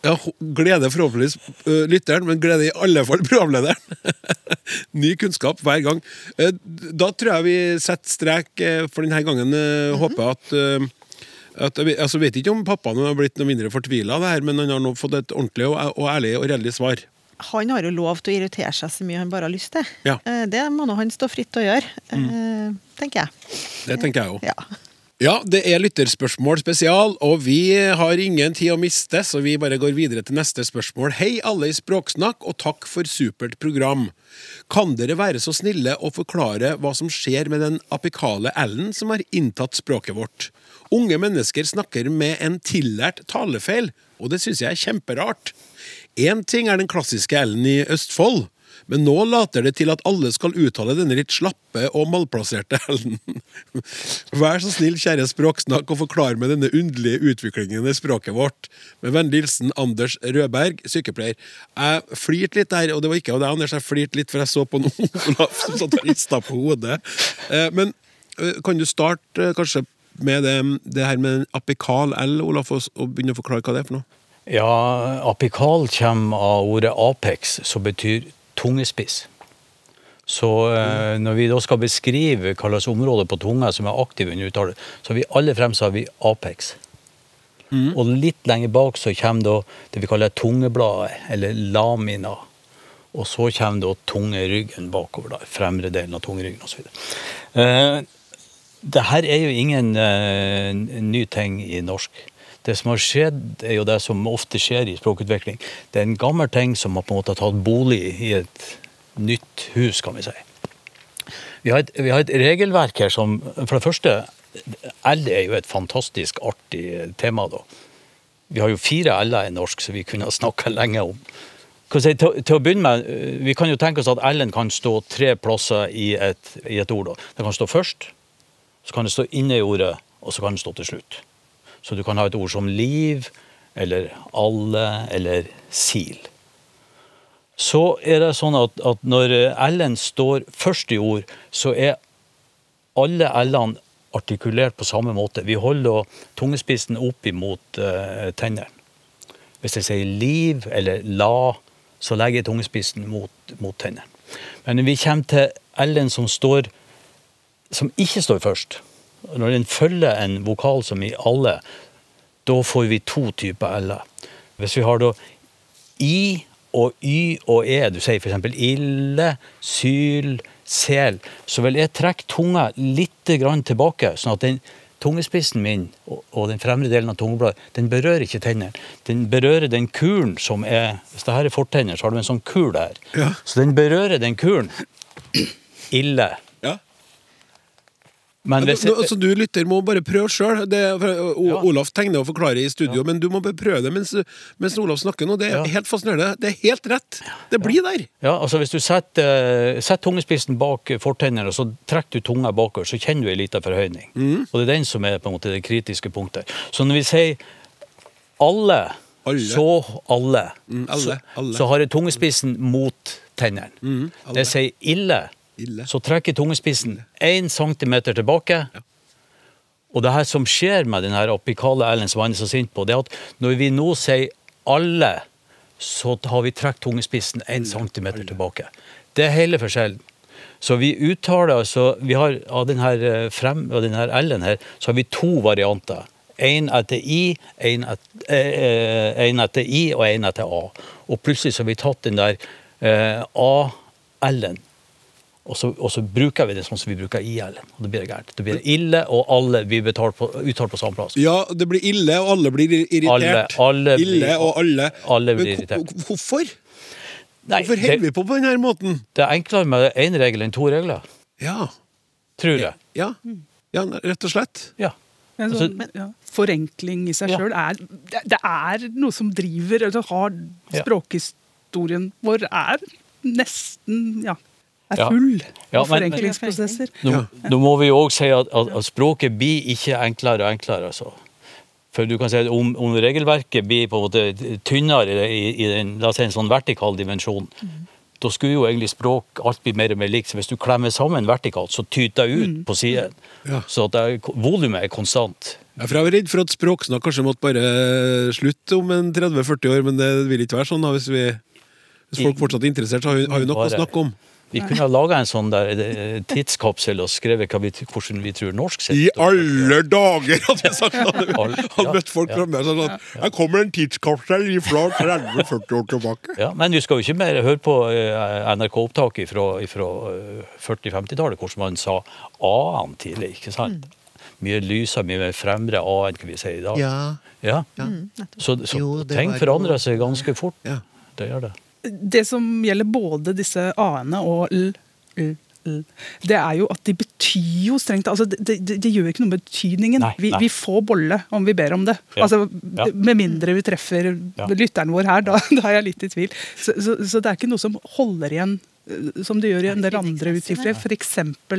jeg Gleder forhåpentligvis uh, lytteren, men gleder i alle fall programlederen. Ny kunnskap hver gang. Uh, Da tror jeg vi setter strek uh, for denne gangen. eh, Håper at, eh, altså, jeg vet- ikke om pappaen har blitt noe mindre fortvila av det her, men han har nå fått et ordentlig og, og ærlig og redelig svar. Han har jo lov til å irritere seg så mye han bare har lyst til. Ja. Eh, Det må nå han stå fritt til å gjøre, mm. tenker jeg. Det tenker jeg òg. Ja. Ja, det er lytterspørsmål spesial, og vi har ingen tid å miste, så vi bare går videre til neste spørsmål. Hei, alle i Språksnakk, og takk for supert program. Kan dere være så snille å forklare hva som skjer med den apikale L-en som har inntatt språket vårt? Unge mennesker snakker med en tillært talefeil, og det syns jeg er kjemperart. Én ting er den klassiske L-en i Østfold, men nå later det til at alle skal uttale denne litt slappe og malplasserte L-en. Vær så snill, kjære språksnakk, og forklar meg denne underlige utviklingen i språket vårt. Med vennlig hilsen Anders Rødberg, sykepleier. Jeg flirte litt der, og det var ikke av deg, Anders, jeg flirte litt, for jeg så på noen Olaf som satt og rista på hodet. Eh, Men eh, kan du starte eh, kanskje med det, det her med apikal L, Olaf, og, begynne å forklare hva det er for noe? Ja, apikal kommer av ordet apex, som betyr tungespiss. Så eh, når vi da skal beskrive hva slags område på tunga som er aktiv under uttale, så har vi alle fremst har vi apex. Og litt lenger bak så kommer da det vi kaller tungebladet, eller lamina. Og så kommer da tungeryggen bakover. da, Fremre delen av tungeryggen osv. Eh, det her er jo ingen eh, ny ting i norsk. Det som har skjedd, er jo det som ofte skjer i språkutvikling. Det er en gammel ting som har på en måte tatt bolig i et nytt hus, kan vi si. Vi har et, vi har et regelverk her som For det første, L er jo et fantastisk artig tema, da. Vi har jo fire L-er i norsk, som vi kunne ha snakka lenge om. Til, til, å begynne med, Vi kan jo tenke oss at L-en kan stå tre plasser i et, i et ord. Da. Det kan stå først, så kan det stå inne i ordet, og så kan det stå til slutt. Så du kan ha et ord som liv, eller alle, eller sil. Så er det sånn at, at når L-en står først i ord, så er alle L-ene artikulert på samme måte. Vi holder tungespissen opp imot uh, tennene. Hvis jeg sier liv eller la, så legger jeg tungespissen mot, mot tennene. Men når vi kommer til L-en som, som ikke står først, når den følger en vokal som i alle, da får vi to typer l-er. Hvis vi har da i og y og e, du sier f.eks. ille, syl, sel, så vil jeg trekke tunga litt tilbake, sånn at den tungespissen min og den fremre delen av tungebladet den berører ikke tennene. Den berører den kulen som er Hvis det her er fortenner, så har du en sånn kul her. Ja. Så den berører den kulen. Ille. Men hvis, ja, så du lytter må bare prøve sjøl. Ja. Olaf tegner og forklarer i studio, ja. men du må bare prøve det mens, mens Olaf snakker nå. Det er helt fascinerende. Det er helt rett. Det blir der. Ja, altså Hvis du setter, setter tungespissen bak fortennene og så trekker du tunga bakover, så kjenner du en liten forhøyning. Mm. Og det er den som er på en måte det kritiske punktet. Så når vi sier alle, alle. så alle, mm, alle, alle. Så, så, har jeg tungespissen mot tennene. Mm, det sier ille Ille. Så trekker tungespissen én centimeter tilbake. Ja. Og det her som skjer med den apikale L-en som han er så sint på, det er at når vi nå sier alle, så har vi trukket tungespissen én centimeter alle. tilbake. Det er hele forskjellen. Så vi uttaler altså vi har, Av denne, denne L-en her, så har vi to varianter. Én etter I, én etter, eh, etter, I og én etter A. Og plutselig så har vi tatt den der eh, A-L-en og så, og så, bruker vi det sånn som vi bruker IL. Og det blir gærent. Det blir ille, og alle blir uttalt på, på, samme plass. Ja, det blir ille, og alle blir irritert. Alle, alle ille blir, og alle. alle blir irritert. Hvorfor? Nei, Hvorfor holder vi på på denne måten? Det er enklere med én regel enn to regler. Ja. Tror jeg. Ja, ja rett og slett. Ja. Altså, ja. Forenkling i seg sjøl er Det er noe som driver altså, har Språkhistorien vår er nesten ja, er full ja, av forenklingsprosesser. Nå, nå, må vi òg si at, at, at, språket blir ikke enklere og enklere. altså. For du kan si at Om, om regelverket blir på en måte tynnere i, i den, la oss si en sånn vertikal dimensjon, mm. da skulle jo egentlig språk alt bli mer og mer likt. Så hvis du klemmer sammen vertikalt, så tyter det ut mm. på siden. Ja. Så at volumet er konstant. Ja, for Jeg var redd for at språksnakk kanskje måtte bare slutte om en 30-40 år, men det vil ikke være sånn da, hvis, vi, hvis folk fortsatt er interessert, så har vi, har vi nok å snakke om. Vi kunne ha laga en sånn der eh, tidskapsel og skrevet vi, hvordan vi tror norsk sitter. I alle dager, hadde jeg sagt! Han hadde møtt folk framme og sagt at her kommer en tidskapsel fra 30-40 år tilbake. Ja, Men vi skal jo ikke mer høre på eh, NRK-opptak fra, 40-50-tallet, eh, hvordan man sa a-en tidlig. ikke sant? Mye lysere, mye mer fremre a enn hva vi sier i dag. Ja. ja. ja. så, så jo, ting forandrer seg ganske fort. Ja. Det gjør det det som gjelder både disse a-ene og l, l, l, det er jo at de betyr jo strengt altså Det, de, de gjør ikke noe med betydningen. Nei, vi, nei. vi, får bolle om vi ber om det. Ja. Altså, ja. Med mindre vi treffer ja. lytteren vår her, da, da, er jeg litt i tvil. Så, så, så det er ikke noe som holder igjen som det gjør i en del andre utgifter, F.eks.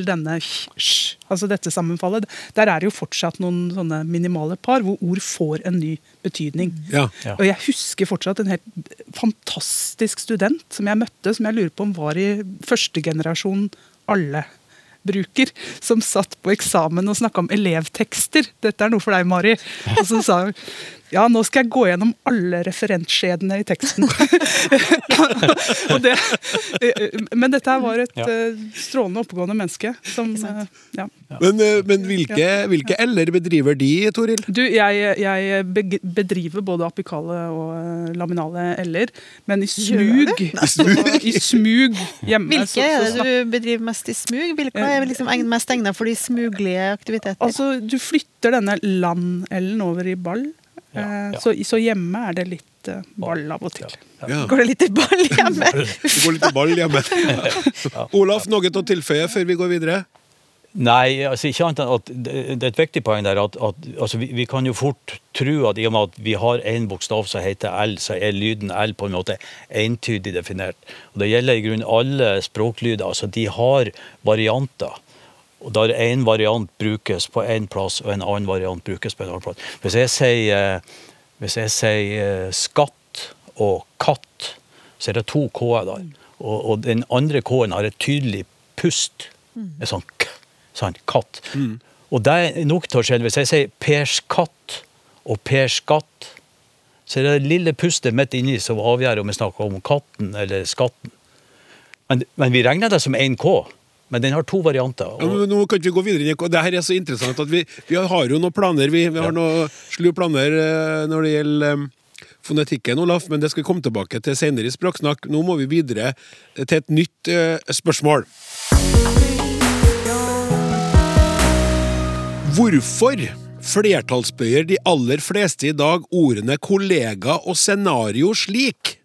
denne sh, altså dette sammenfallet. Der er det jo fortsatt noen sånne minimale par hvor ord får en ny betydning. Ja. Ja. Og jeg husker fortsatt en helt fantastisk student som jeg møtte, som jeg lurer på om var i første generasjon alle bruker, som satt på eksamen og snakka om elevtekster. Dette er noe for deg, Mari. Og så sa hun Ja, nå skal jeg gå gjennom alle referentskjedene i teksten. Og det, men dette her var et Ja. eh, strålende oppegående menneske som eh, ja. Men, eh, men hvilke, hvilke l-er bedriver de, Toril? Du, jeg, jeg bedriver både apikale og eh, laminale l-er, men i smug, i smug hjemme Hvilke er det du bedriver mest i smug? Hvilke er liksom mest egnet for de smuglige aktiviteter? Altså, du flytter denne land-L-en over i ball. Ja, eh, ja. Så, så hjemme er det litt eh, ball av og til. Ja. Går det litt i ball hjemme? Det går litt i ball hjemme. Olaf, noe å tilføye før vi går videre? Nei, altså ikke annet enn at det det er et viktig poeng der at, at altså vi, vi kan jo fort tro at i og med at vi har én bokstav som heter L, så er lyden L på en måte entydig definert. Og Det gjelder i grunnen alle språklyder. altså De har varianter. Og Der én variant brukes på én plass, og en annen variant brukes på en annen plass. Hvis jeg sier, eh, hvis jeg sier eh, skatt og katt, så er det to k-er der. Og, og den andre k-en har et tydelig pust. En sånn k, sånn katt. Og det er nok til å skjelle. Hvis jeg sier Pers katt og Pers skatt, så er det det lille pustet midt inni som avgjør om vi snakker om katten eller skatten. Men, men vi regner det som én k. Men den har to varianter. Ja, Og, men nå kan vi gå videre. Det her er så interessant at vi, vi har jo noen planer. Vi, vi har noen slu planer eh, når det gjelder eh, fonetikken, Olaf, men det skal vi komme tilbake til senere i Språksnakk. Nå må vi videre til et nytt eh, spørsmål. Hvorfor flertallsbøyer de aller fleste i dag ordene kollega og scenario slik?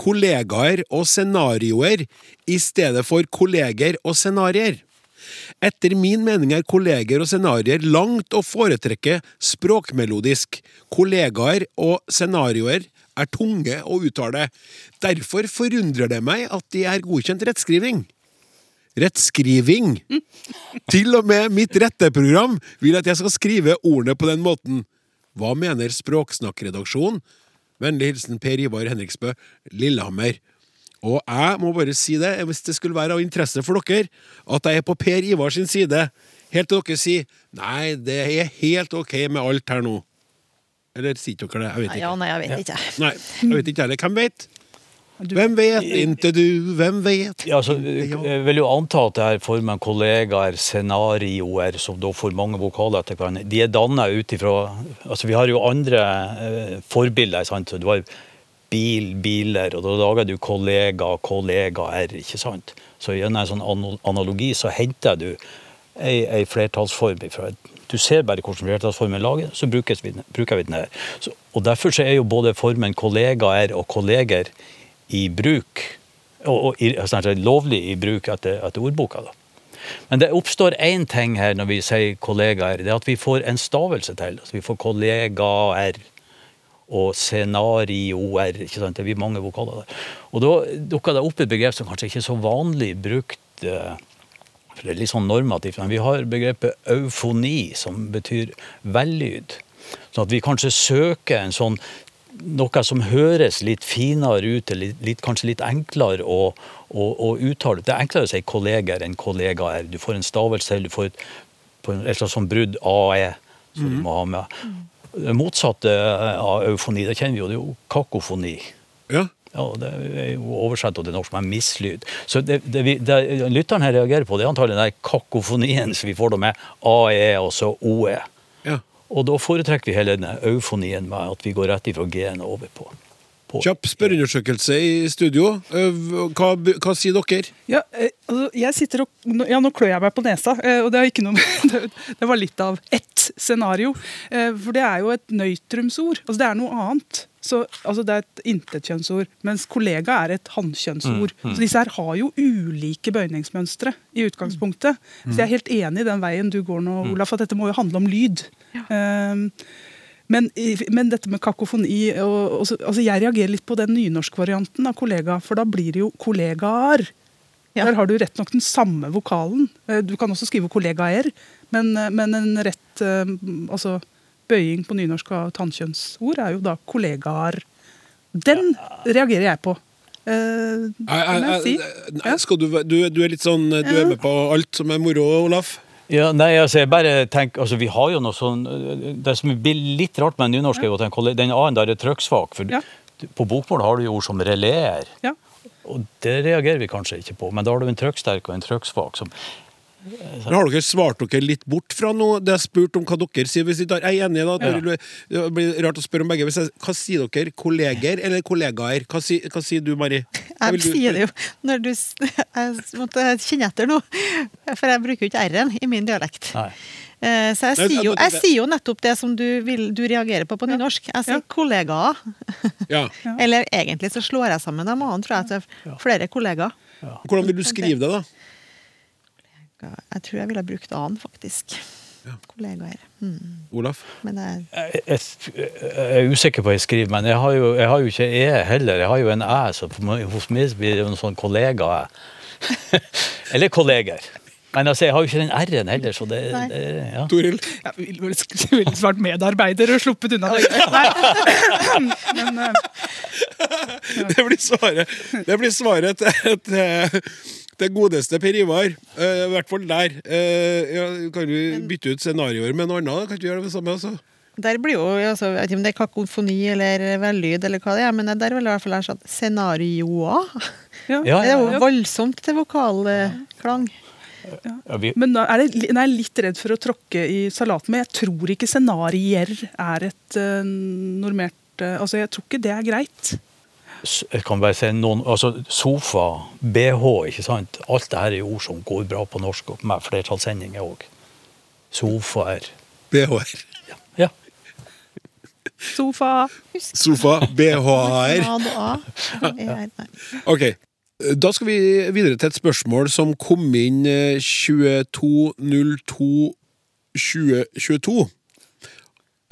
Kollegaer og scenarioer i stedet for kolleger og scenarier. Etter min mening er kolleger og scenarier langt å foretrekke språkmelodisk. Kollegaer og scenarioer er tunge å uttale. Derfor forundrer det meg at de er godkjent rettskriving. Rettskriving! Til og med mitt retteprogram vil at jeg skal skrive ordene på den måten. Hva mener Språksnakkredaksjonen? Vennlig hilsen Per Ivar Henriksbø, Lillehammer. Og jeg må bare si det, hvis det skulle være av interesse for dere, at jeg er på Per Ivar sin side, helt til dere sier nei, det er helt ok med alt her nå. Eller sier ikke dere det? Jeg vet ikke. Ja, nei, jeg vet ikke. Nei, jeg vet ikke heller. Hvem vet? Du- Hvem vet? inte du. Hvem vet? ja, altså, jeg vil jo anta at det her formen kollegaer, scenarioer, som da får mange vokaler etter hverandre, de er danna ut ifra altså Vi har jo andre eh, forbilder. sant? Så Du har bil, biler, og da lager du kollega, kollegaer, ikke sant? Så gjennom en sånn analogi så henter du ei, ei flertallsform ifra et du ser bare hvordan flertallsformen lager så vi, bruker vi den her. Så, og Derfor så er jo både formen kollegaer og kolleger i bruk, og, og i, altså, lovlig i bruk etter, etter ordboka. da. Men det oppstår én ting her når vi sier kollegaer, det er at vi får en stavelse til. Altså, vi får kollegaer og scenarioer. ikke sant? Det blir mange vokaler der. Og da dukker det opp et begrep som kanskje ikke er så vanlig brukt. eh, for det er litt sånn normativt, men vi har begrepet eufoni, som betyr vellyd. Sånn at vi kanskje søker en sånn noe som høres litt finere ut, litt, kanskje litt enklere å, å, å uttale. Det er enklere å si kolleger enn kollegaer. Du får en stavelse du får et, på en, et slags sånn brudd AE, som du må ha med. Det motsatte av eufoni, det kjenner vi jo, det er jo kakofoni. Ja. Ja, det er jo oversatt til norsk med mislyd. Så det, det, vi, det lytteren her reagerer på, det er antagelig den der kakofonien som vi får da med AE og så OE. Og da foretrekker vi hele denne eufonien med at vi går rett ifra G-en og over på. på. Kjapp spørreundersøkelse i studio. Eh, Hva, hva sier dere? Ja, eh, altså, jeg sitter og, ja, Nå klør jeg meg på nesa, eh, og det, er ikke noe, med- det, var litt av ett scenario. Eh, For det er jo et nøytrumsord. Altså, det er noe annet. Så, altså, det er et intetkjønnsord, mens kollega er et hannkjønnsord. Så disse her har jo ulike bøyningsmønstre i utgangspunktet. Så jeg er helt enig i den veien du går nå, Olaf, at dette må jo handle om lyd. Um, men, men dette med kakofoni og, og så, altså Jeg reagerer litt på den nynorskvarianten av kollega, for da blir det jo kollegaer. Ja. Der har du rett nok den samme vokalen. Eh, Du kan også skrive kollegaer, men, eh, men en rett eh, altså bøying på nynorsk av tannkjønnsord er jo da kollegaer. Den reagerer jeg på. Eh, Jeg- jeg jeg- si. jeg- Skal du, du, du er litt sånn Du er med på alt som er moro, Olaf? Ja, nei, altså, jeg bare tenker, altså, Vi har jo noe sånn Det som blir litt rart med nynorsk, er jo at den, a-en der er trykksvak. For Ja. på bokmål har du jo ord som releer. Ja. Og det reagerer vi kanskje ikke på, men da har du en trøkksterk og en trøkksvak. Som, Men har dere svart dere litt bort fra noe? Det er spurt om hva dere sier. Hvis dere jeg er enig da, Ja. det det blir rart å spørre om begge. Jeg, hva sier dere? Kolleger eller kollegaer? Hva, si, hva sier du, Mari? Jeg sier det jo når du Jeg måtte kjenne etter nå, for jeg bruker jo ikke r-en i min dialekt. nei. Eh, Så jeg sier, jo, jeg- sier jo nettopp det som du, vil, du reagerer på på nynorsk. Jeg sier Ja. kollegaer. Ja. Eller egentlig så slår jeg sammen dem annen, tror jeg. Til flere kollegaer. Hvordan vil du skrive det, da? Jeg tror jeg ville brukt annen, faktisk. Kollegaer. Mm. Olaf? Men jeg, Jeg, jeg, jeg er usikker på hva jeg skriver, men jeg har jo, jeg har jo ikke e heller. Jeg har jo en æ, så hos meg blir det en sånn kollega-æ. Eller kolleger. Men altså, jeg har jo ikke den r-en heller, så det, det ja. Toril? Jeg ville vel vil svart medarbeider og sluppet unna det. Men eh, Det blir svaret, det blir svaret til, til det godeste Per Ivar. Uh, I hvert fall der. Uh, ja, kan du bytte ut scenarioer med noe annet? Kan du gjøre det samme? Altså? der blir jo, altså, jeg vet ikke om det er kakofoni eller vellyd, eller hva det er, men der vil jeg i hvert fall ha sånn scenarioer. ja. Ja, Det er jo voldsomt til vokalklang. Ja, vi, Men da er det, jeg er litt redd for å tråkke i salaten, men jeg tror ikke scenarier er et uh, normert uh, Altså, jeg tror ikke det er greit. Jeg kan bare si noen, altså Sofa, BH, ikke sant. Alt det her er ord som går bra på norsk, og med flertallssendinger òg. Sofaer. BH-er. Ja. Sofa Sofa. BH-er. A. Er- nei. Ok. Da skal vi videre til et spørsmål som kom inn eh, 22.02.2022.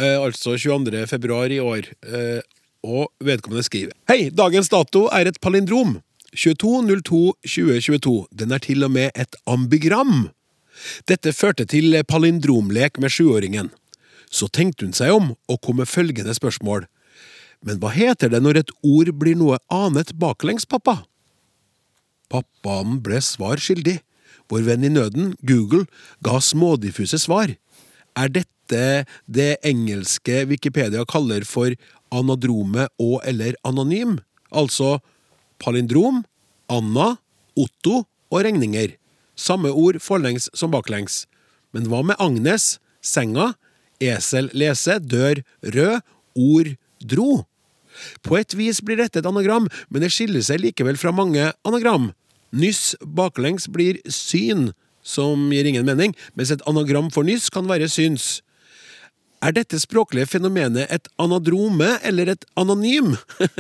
Eh, altså 22. februar i år. Eh, og vedkommende skriver Hei, dagens dato er et palindrom. 22.02.2022. Den er til og med et ambigram. Dette førte til palindromlek med sjuåringen. Så tenkte hun seg om og kom med følgende spørsmål. Men hva heter det når et ord blir noe annet baklengs, pappa? Pappaen ble svar skyldig. Vår venn i nøden, Google, ga smådiffuse svar. Er dette det engelske Wikipedia kaller for anadrome og eller anonym? Altså palindrom, Anna, Otto og regninger. Samme ord forlengs som baklengs. Men hva med Agnes, senga, esel lese, dør, rød, ord, dro? På et vis blir dette et anagram, men det skiller seg likevel fra mange anagram. Nyss baklengs blir syn, som gir ingen mening, mens et anagram for nyss kan være syns. Er dette språklige fenomenet et anadrome eller et anonym?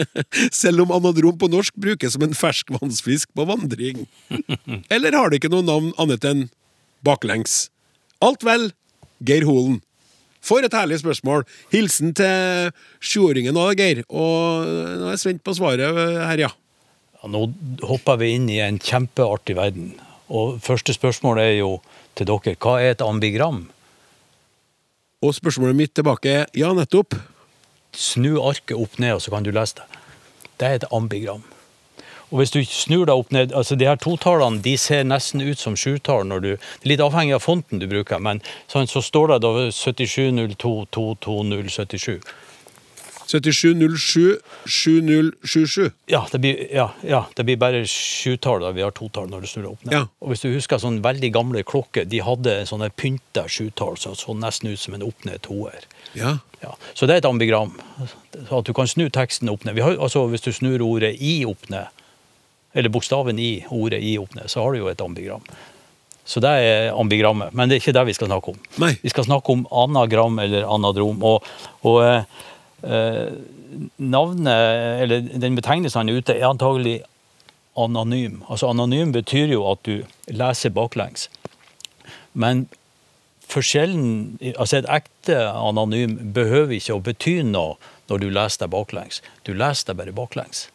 Selv om anadrom på norsk brukes som en ferskvannsfisk på vandring. Eller har det ikke noe navn annet enn baklengs? Alt vel, Geir Holen. For et herlig spørsmål. Hilsen til sjuåringen òg, Geir. Og nå er jeg spent på svaret her, ja. Ja, nå hopper vi inn i en kjempeartig verden. Og første spørsmål er jo til dere, hva er et ambigram? Og spørsmålet mitt tilbake er ja, nettopp. Snu arket opp ned, og så kan du lese det. Det er et ambigram. Og hvis du snur deg opp ned, altså de her totallene de ser nesten ut som sjutall når du Det er litt avhengig av fonten du bruker, men sånn, så står det da 7702220077. 7707 7077. Ja, det blir, ja, ja, det blir bare sjutall vi har totall når du snur opp ned. Ja. Og hvis du husker sånne veldig gamle klokker, de hadde sånne pynta sjutall som så nesten ut som en opp-ned toer. Ja. Ja, så det er et ambigram. Så at du kan snu teksten opp ned. Vi har, altså Hvis du snur ordet i opp ned, eller bokstaven i ordet i opp ned, så har du jo et ambigram. Så det er ambigrammet. Men det er ikke det vi skal snakke om. Nei. Vi skal snakke om anagram eller anadrom. Og, og eh, eh, navnet, eller den betegnelsen han er ute, er antagelig anonym. Altså Anonym betyr jo at du leser baklengs. Men forskjellen Altså et ekte anonym behøver ikke å bety noe når du leser deg baklengs. Du leser deg bare baklengs.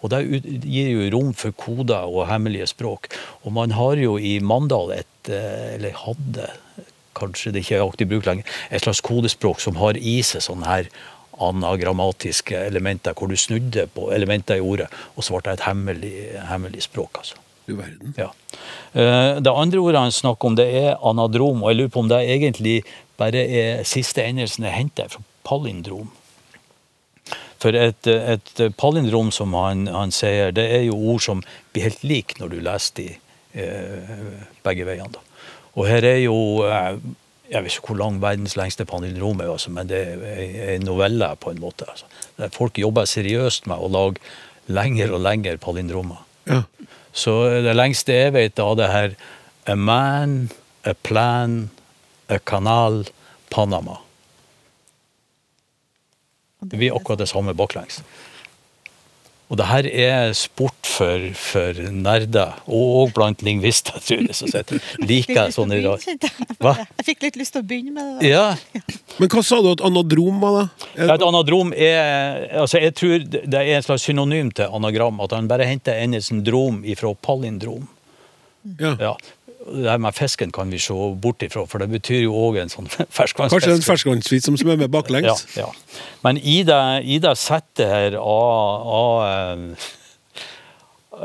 Og det gir jo rom for koder og hemmelige språk. Og man har jo i Mandal et, eh, eller hadde, kanskje det ikke er aktiv bruk lenger, et slags kodespråk som har i seg sånne her anagrammatiske elementer, hvor du snudde på elementer i ordet, og så ble det et hemmelig, hemmelig språk. altså. Du verden. Ja. Eh, Det andre ordet han snakker om, det er anadrom, og jeg lurer på om det egentlig bare er siste endelsen er henter fra palindrom. For et, et palindrom, som han, han sier, det er jo ord som blir helt like når du leser de eh, begge veiene. Da. Og her er jo eh, Jeg vet ikke hvor lang verdens lengste palindrom er, altså, men det er en novelle på en måte. Altså. Der folk jobber seriøst med å lage lengre og lengre palindromer. Ja. Så det lengste jeg vet av det her A man, a plan, a canal, Panama. Det blir akkurat det samme baklengs. Og det her er sport for, for nerder, og blant lingvister, tror jeg. som sett. Liker sånne rar... Hva? Jeg fikk litt lyst til å begynne med det. Ja. Men hva sa du at anadrom var, da? Ja, Et anadrom er altså Jeg tror det er en slags synonym til anagram. At han bare henter endelsen drom ifra palindrom. Ja. Ja. Det her med fisken kan vi se bort ifra, for det betyr jo òg en sånn Kanskje en ferskvannsfisk. ferskvannsfisk som svømmer baklengs? Ja, ja. Men i det, i det settet her av, eh,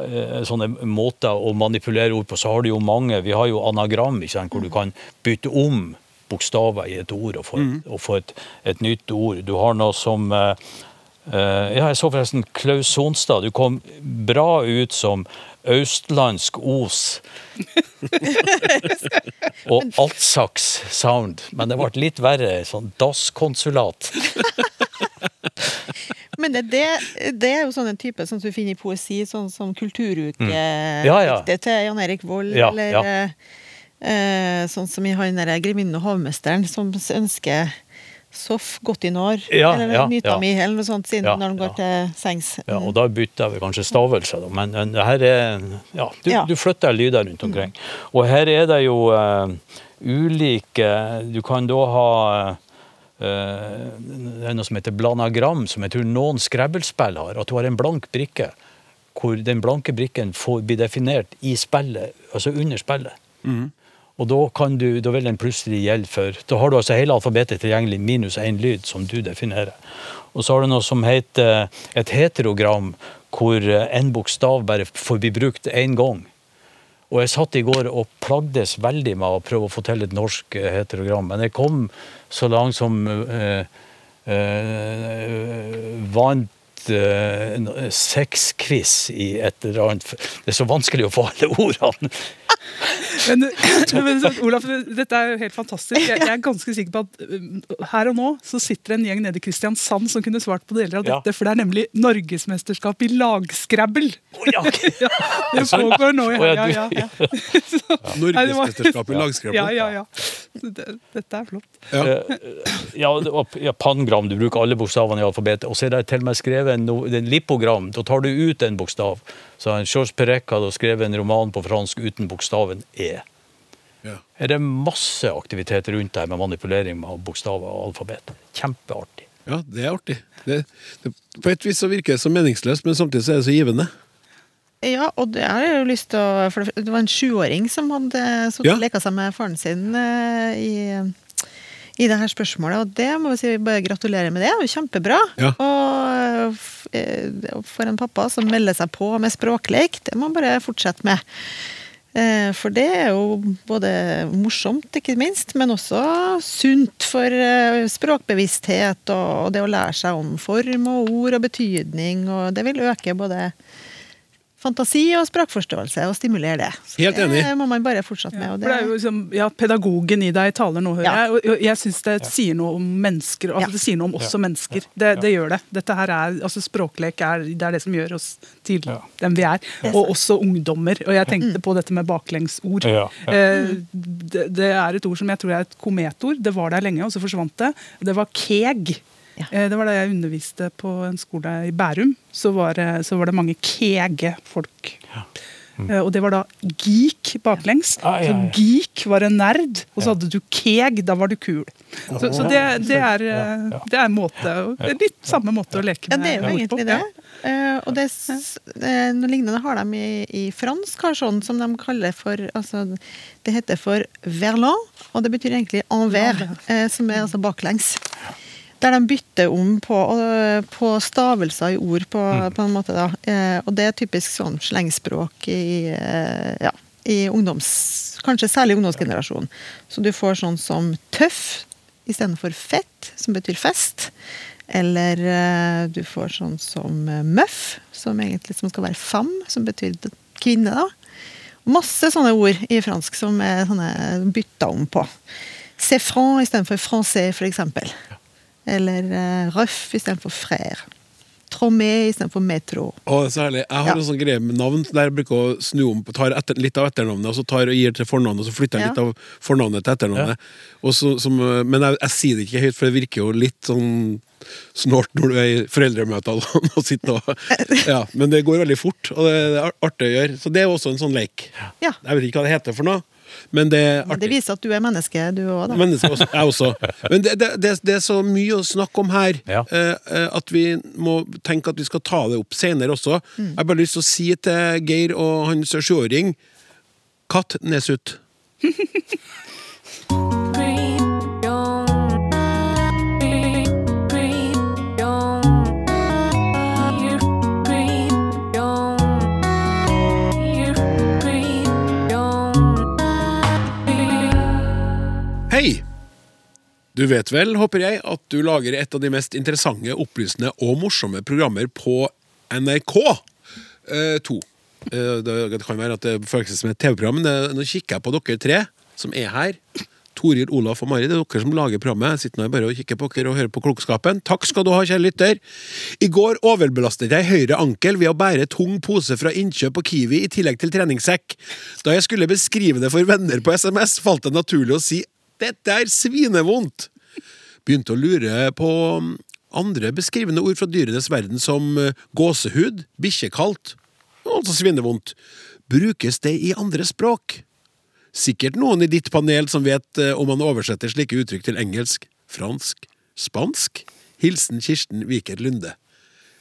eh, sånne måter å manipulere ord på, så har du jo mange Vi har jo anagram, sant, hvor du kan bytte om bokstaver i et ord og få, og få et, et nytt ord. Du har noe som eh, Ja, jeg så forresten Klaus Sonstad. Du kom bra ut som østlandsk os. og Altsaks sound. Men det ble litt verre. Sånn dass-konsulat. Men det, det, det er jo sånn en type som du finner i poesi, sånn som Kulturuke, Mm. Ja, ja. til Jan Erik Vold, Ja, eller eh, eh, sånn som i han derre 'Grevinnen og hovmesteren', som ønsker soff godt i Ja, eller ja, myta ja. mi, eller noe sånt, siden Ja, når han går ja. til sengs. Ja, og da bytter vi kanskje stavelse, da. men men det her er Ja, du, Ja. du flytter lyder rundt omkring. Og her er det jo uh, ulike Du kan da ha Uh, det er noe som heter blanagram, som jeg tror noen skrebbelspill har. At du har en blank brikke, hvor den blanke brikken får, blir definert i spillet, altså under spillet. Og da, kan du, da vil den plutselig gjelde for Da har du altså hele alfabetet tilgjengelig minus én lyd, som du definerer. Og så har du noe som heter et heterogram, hvor eh, en bokstav bare får bli brukt én gang. Og jeg satt i går og plagdes veldig med å prøve å få til et norsk eh, heterogram, men jeg kom så langt som eh, eh, vant eh, en sexquiz i et eller annet Det er så vanskelig å få alle ordene. Men, men så, Olaf, dette er jo helt fantastisk. Jeg, jeg er ganske sikker på at uh, her og nå så sitter en gjeng nede i Kristiansand som kunne svart på deler av Ja. dette, for det er nemlig norgesmesterskap i lagskrabbel. Oh, ja. Ja, det pågår nå ja, Ja, ja. Norgesmesterskap i lagskrabbel. Ja, ja, ja. Dette er flott. Ja. Ja, ja, pangram, du bruker alle bokstavene i alfabetet. Og så er det til og med skrevet en, en lipogram. Da tar du ut en bokstav. Så Georges Perec hadde skrevet en roman på fransk uten bokstaven E. Ja. Er det masse aktivitet rundt det her med manipulering av bokstaver og alfabet. Kjempeartig. ja, det er artig. Det, det, på et vis så virker det så meningsløst, men samtidig så er det så givende. Ja, og det har jeg jo lyst til å for Det var en sjuåring som hadde Ja. leka seg med faren sin eh, i, i det her spørsmålet, og det må vi si bare gratulerer med det. Det er jo kjempebra. Ja. Og eh, for en pappa som melder seg på med språkleik, det må man bare fortsette med. Eh, For det er jo både morsomt, ikke minst, men også sunt for eh, språkbevissthet og det å lære seg om form og ord og betydning, og det vil øke både fantasi og språkforståelse og stimulere det. Så Helt enig. Det må man bare fortsette med. Det er jo liksom, ja, Pedagogen i deg taler nå, hører Ja. jeg. Og jeg syns det sier noe om mennesker. Altså Ja. Det sier noe om oss som mennesker. Det, det gjør det. Dette her er, altså Språklek er det, er det som gjør oss til Ja. dem vi er. Og også ungdommer. Og jeg tenkte på dette med baklengsord. Ja, ja. Eh, Det, det er et ord som jeg tror er et kometord. Det var der lenge, og så forsvant det. Det var keg. Ja. Eh, Det var da jeg underviste på en skole i Bærum. Så var det, så var det mange kege folk. Eh, Og det var da geek baklengs. Ah, ja, Så geek var en nerd, og så hadde du keg, da var du kul. Så, så det, det, er, eh, det er måte litt samme måte å leke med. Ja, det er jo egentlig det. Eh, og det, eh, noe lignende har de i, i fransk, sånn som de kaller for altså, Det heter for verlan, og det betyr egentlig envers, eh, som er altså baklengs. Der de bytter om på, på stavelser i ord, på, på en måte. da. Eh, og det er typisk sånn slengspråk i, eh, ja, i ungdoms... Kanskje særlig ungdomsgenerasjonen. Så du får sånn som tøff istedenfor fett, som betyr fest. Eller eh, du får sånn som møff, som egentlig som skal være femme, som betyr kvinne. da. Masse sånne ord i fransk som er sånne bytta om på. C'est franc istedenfor français, eksempel. Eller uh, røff istedenfor frère. Tromé istedenfor det Å, så herlig. Jeg har Ja. en sånn greie med navn der jeg bruker å snu om på, tar etter, litt av etternavnet, og så tar og gir til fornavnet, og så flytter jeg Ja. litt av fornavnet til etternavnet. Og så, som, men jeg, jeg sier det ikke høyt, for det virker jo litt sånn snålt når du er i foreldremøter og, og sitter og Ja, men det går veldig fort, og det er artig å gjøre. Så det er også en sånn leik. Ja. Jeg vet ikke hva det heter for noe, men det er Men det viser at du er menneske, du òg, da. Menneske også, jeg også. Men det, det, det, det er så mye å snakke om her Ja. eh, eh, at vi må tenke at vi skal ta det opp senere også. Mm. Jeg har bare lyst til å si til Geir og hans sjuåring Katt Nesut. Du vet vel, håper jeg, at du lager et av de mest interessante, opplysende og morsomme programmer på NRK. Eh. Eh, det kan være at det føles som et TV-program, men nå kikker jeg på dere tre som er her. Toril, Olaf og Mari, det er dere som lager programmet. Jeg sitter nå bare og kikker på dere og hører på klokskapen. Takk skal du ha, kjære lytter. I går overbelastet jeg høyre ankel ved å bære tung pose fra innkjøp på Kiwi i tillegg til treningssekk. Da jeg skulle beskrive det for venner på SMS, falt det naturlig å si dette er svinevondt. Begynte å lure på mm, andre beskrivende ord fra dyrenes verden som eh, gåsehud, bikkjekaldt, altså svinevondt. Brukes det i andre språk? Sikkert noen i ditt panel som vet eh, om man oversetter slike uttrykk til engelsk, fransk, spansk. Hilsen Kirsten Viker Lunde.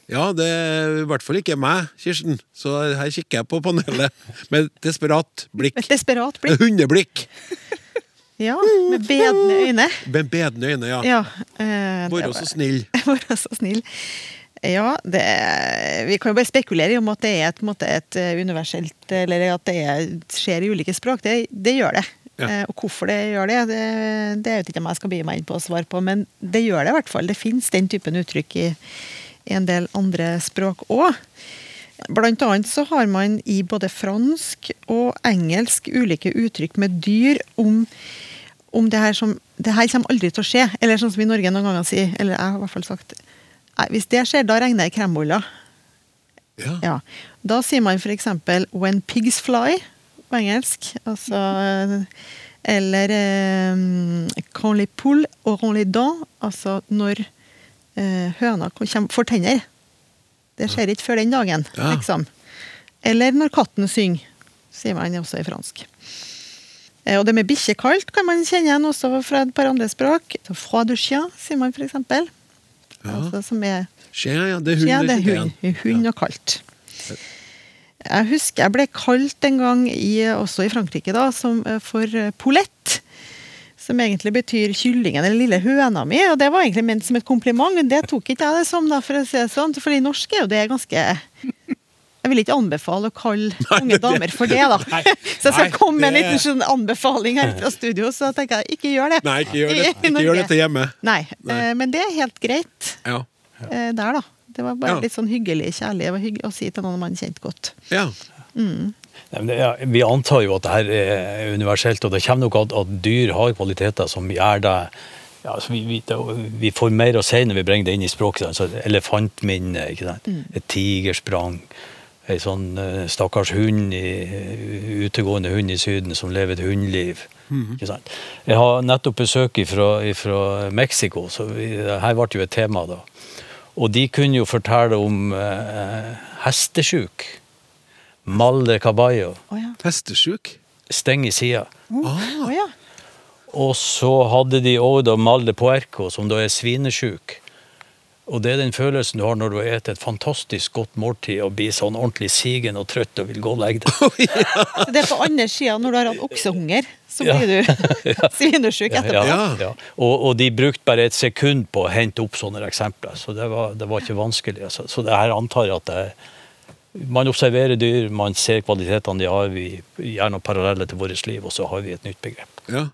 Ja, det er i hvert fall ikke meg, Kirsten, så her kikker jeg på panelet med et desperat blikk. Et desperat blikk. Hundeblikk! Ja, med bedende øyne. Med bedende øyne, ja. Ja. eh, Være så snill. Være så snill. Ja, det, vi kan jo bare spekulere i om at det er et, måte, et eh, universelt Eller at det er, skjer i ulike språk. Det, det gjør det. Ja. Eh, og hvorfor det gjør det, det, det vet ikke om jeg skal by meg inn på å svare på, men det gjør det i hvert fall. Det fins den typen uttrykk i, i en del andre språk òg. Blant annet så har man i både fransk og engelsk ulike uttrykk med dyr om, om det her som Det her kommer aldri til å skje. Eller sånn som i Norge noen ganger sier, eller jeg har i hvert fall sagt Nei, hvis det skjer, da regner jeg kremboller. Ja. Ja. Da sier man f.eks. 'when pigs fly' på engelsk. Altså Eller eh, 'quand les poules auront les dents', altså når eh, høna får tenner. Det skjer ikke før den dagen, Ja. liksom. Eller når katten synger, sier man også i fransk. Eh, Og det med bikkjekaldt kan man kjenne igjen også fra et par andre språk. Så Froid de chien, sier man f.eks. Altså, som er Skje, ja, det er hund. ja, det er hund. Hund og kaldt. Jeg husker jeg ble kalt en gang, i, også i Frankrike, da, som, eh, for polett. Som egentlig betyr kyllingen eller lille høna mi. Og det var egentlig ment som et kompliment, men det tok ikke jeg det som, da, for å si det sånn. For i norsk er jo det ganske Jeg vil ikke anbefale å kalle unge damer for det, da. Nei, Så jeg skal komme med en liten sånn anbefaling her fra studio, så tenker jeg ikke gjør det. Nei, ikke gjør, det. Ikke gjør dette hjemme. Nei, eh, men det er helt greit Ja. eh, der, da. Det var bare Ja. litt sånn hyggelig kjærlig. Det var hyggelig å si til noen man kjente godt. ja. Nei, men det, ja, vi antar jo at det her er universelt, og det kommer nok at, at dyr har kvaliteter som gjør det ja, altså vi, vi, det, vi får mer å si når vi bringer det inn i språket. sant? Så elefantminne, ikke sant? et tigersprang, ei sånn eh, stakkars hund, i, utegående hund i Syden som lever et hundeliv. Mm -hmm. Jeg har nettopp besøk fra Mexico, så vi, her ble jo et tema da. Og de kunne jo fortelle om eh, hestesjuk. Malde caballo. Oh, ja. Hestesjuk. Steng i sida. Å ja. Og så hadde de òg Malde mal puerco, som da er svinesjuk. Og det er den følelsen du har når du har spist et fantastisk godt måltid og blir sånn ordentlig sigen og trøtt og vil gå og legge deg. Det er på andre sida, når du har hatt oksehunger, så blir du svinesjuk etterpå. Ja, Ja. ja. Og, og de brukte bare et sekund på å hente opp sånne eksempler, så det var, det var ikke vanskelig. Så, Så det her antar jeg at det, man observerer dyr, man ser kvalitetene de har, vi gjør noe paralleller til vårt liv, og så har vi et nytt begrep. Ja.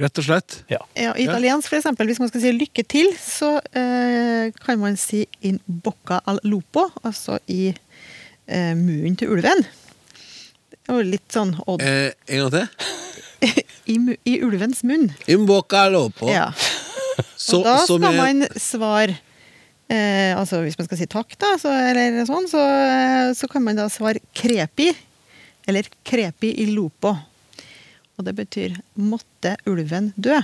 Rett og slett. Ja. Ja, italiensk, for eksempel, hvis man skal si lykke til, så eh, kan man si in bocca al lupo, altså i eh, munnen til ulven. Det var litt sånn odd. Eh, en gang til. I, I ulvens munn. al lopo. Ja. Så, Og da skal er- man svare eh, Altså hvis man skal si takk, da, så, eller sånn, så, eh, så kan man da svare crepi. Eller crepi i lupo. Og det betyr 'måtte ulven dø'.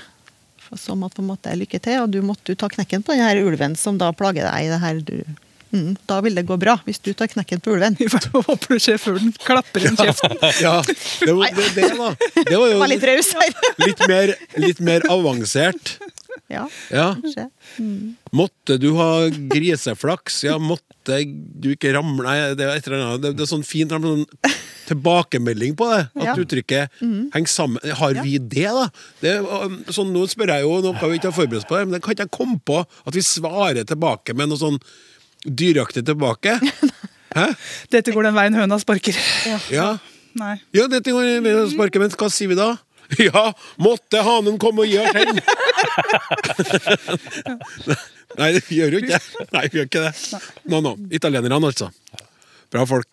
For som at på en måte er lykke til, og du måtte ta knekken på denne ulven som da plager deg. i det her du, mm, Da vil det gå bra, hvis du tar knekken på ulven. Vi håper du ser den klapper inn kjeften. Ja, det, var- det, det, var, det var Det jo var litt litt mer, litt mer avansert. Ja, Ja. kanskje. Måtte du ha griseflaks? Ja, måtte du ikke ramle Nei, det er, et eller annet. Det, det er sånn fint sånn tilbakemelding på det. At Ja. uttrykket henger sammen. Har vi det, da? Det, sånn, nå spør jeg jo noe vi ikke har forberedt oss på, men det kan ikke jeg komme på at vi svarer tilbake med noe sånn dyraktig tilbake. Hæ? Dette går den veien høna sparker. Ja. Nei. Ja, dette går den veien høna sparker, men hva sier vi da? Ja, måtte hanen komme og gi oss hen! Nei, vi gjør jo ikke det. Nei, vi gjør ikke det. Nå, nå. Italienerne, altså. Bra folk.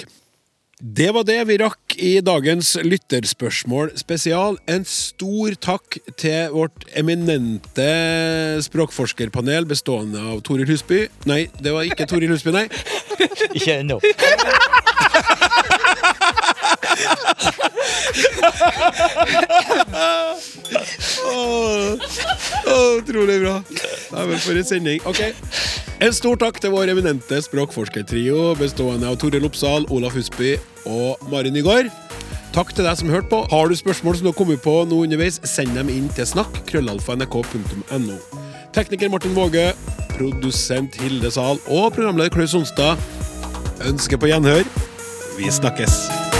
Det var det vi rakk i dagens lytterspørsmål spesial. En stor takk til vårt eminente språkforskerpanel bestående av Toril Husby Nei, det var ikke Toril Husby, nei. Ikke ennå. Åh, åh, utrolig bra. Vel for en sending. Ok. En stor takk til vår eminente språkforskertrio bestående av Tore Lopsahl, Olaf Husby og Mari Nygaard. Takk til deg som hørte på. Har du spørsmål som du har kommet på nå underveis, send dem inn til snakk. krøllalfa.nrk.no. Tekniker Martin Våge, produsent Hilde Sahl og programleder Klaus Sonstad ønsker på gjenhør. Vi snakkes.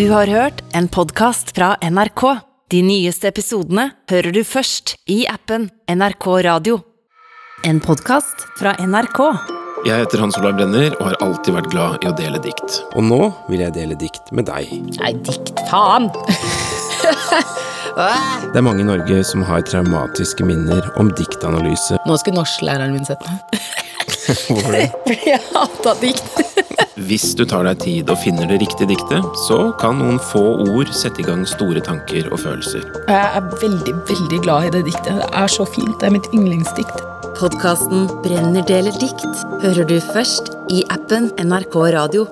Du har hørt en podkast fra NRK. De nyeste episodene hører du først i appen NRK Radio. En podkast fra NRK. Jeg heter Hans Olav Brenner og har alltid vært glad i å dele dikt. Og nå vil jeg dele dikt med deg. Nei, dikt faen! Det er mange i Norge som har traumatiske minner om diktanalyse. Nå skulle norsklæreren min sett meg. Hvorfor det? Fordi jeg hata dikt. Hvis du tar deg tid og finner det riktige diktet, så kan noen få ord sette i gang store tanker og følelser. Jeg er veldig, veldig glad i det diktet. Det er så fint. Det er mitt yndlingsdikt. Podkasten Brenner deler dikt hører du først i appen NRK Radio.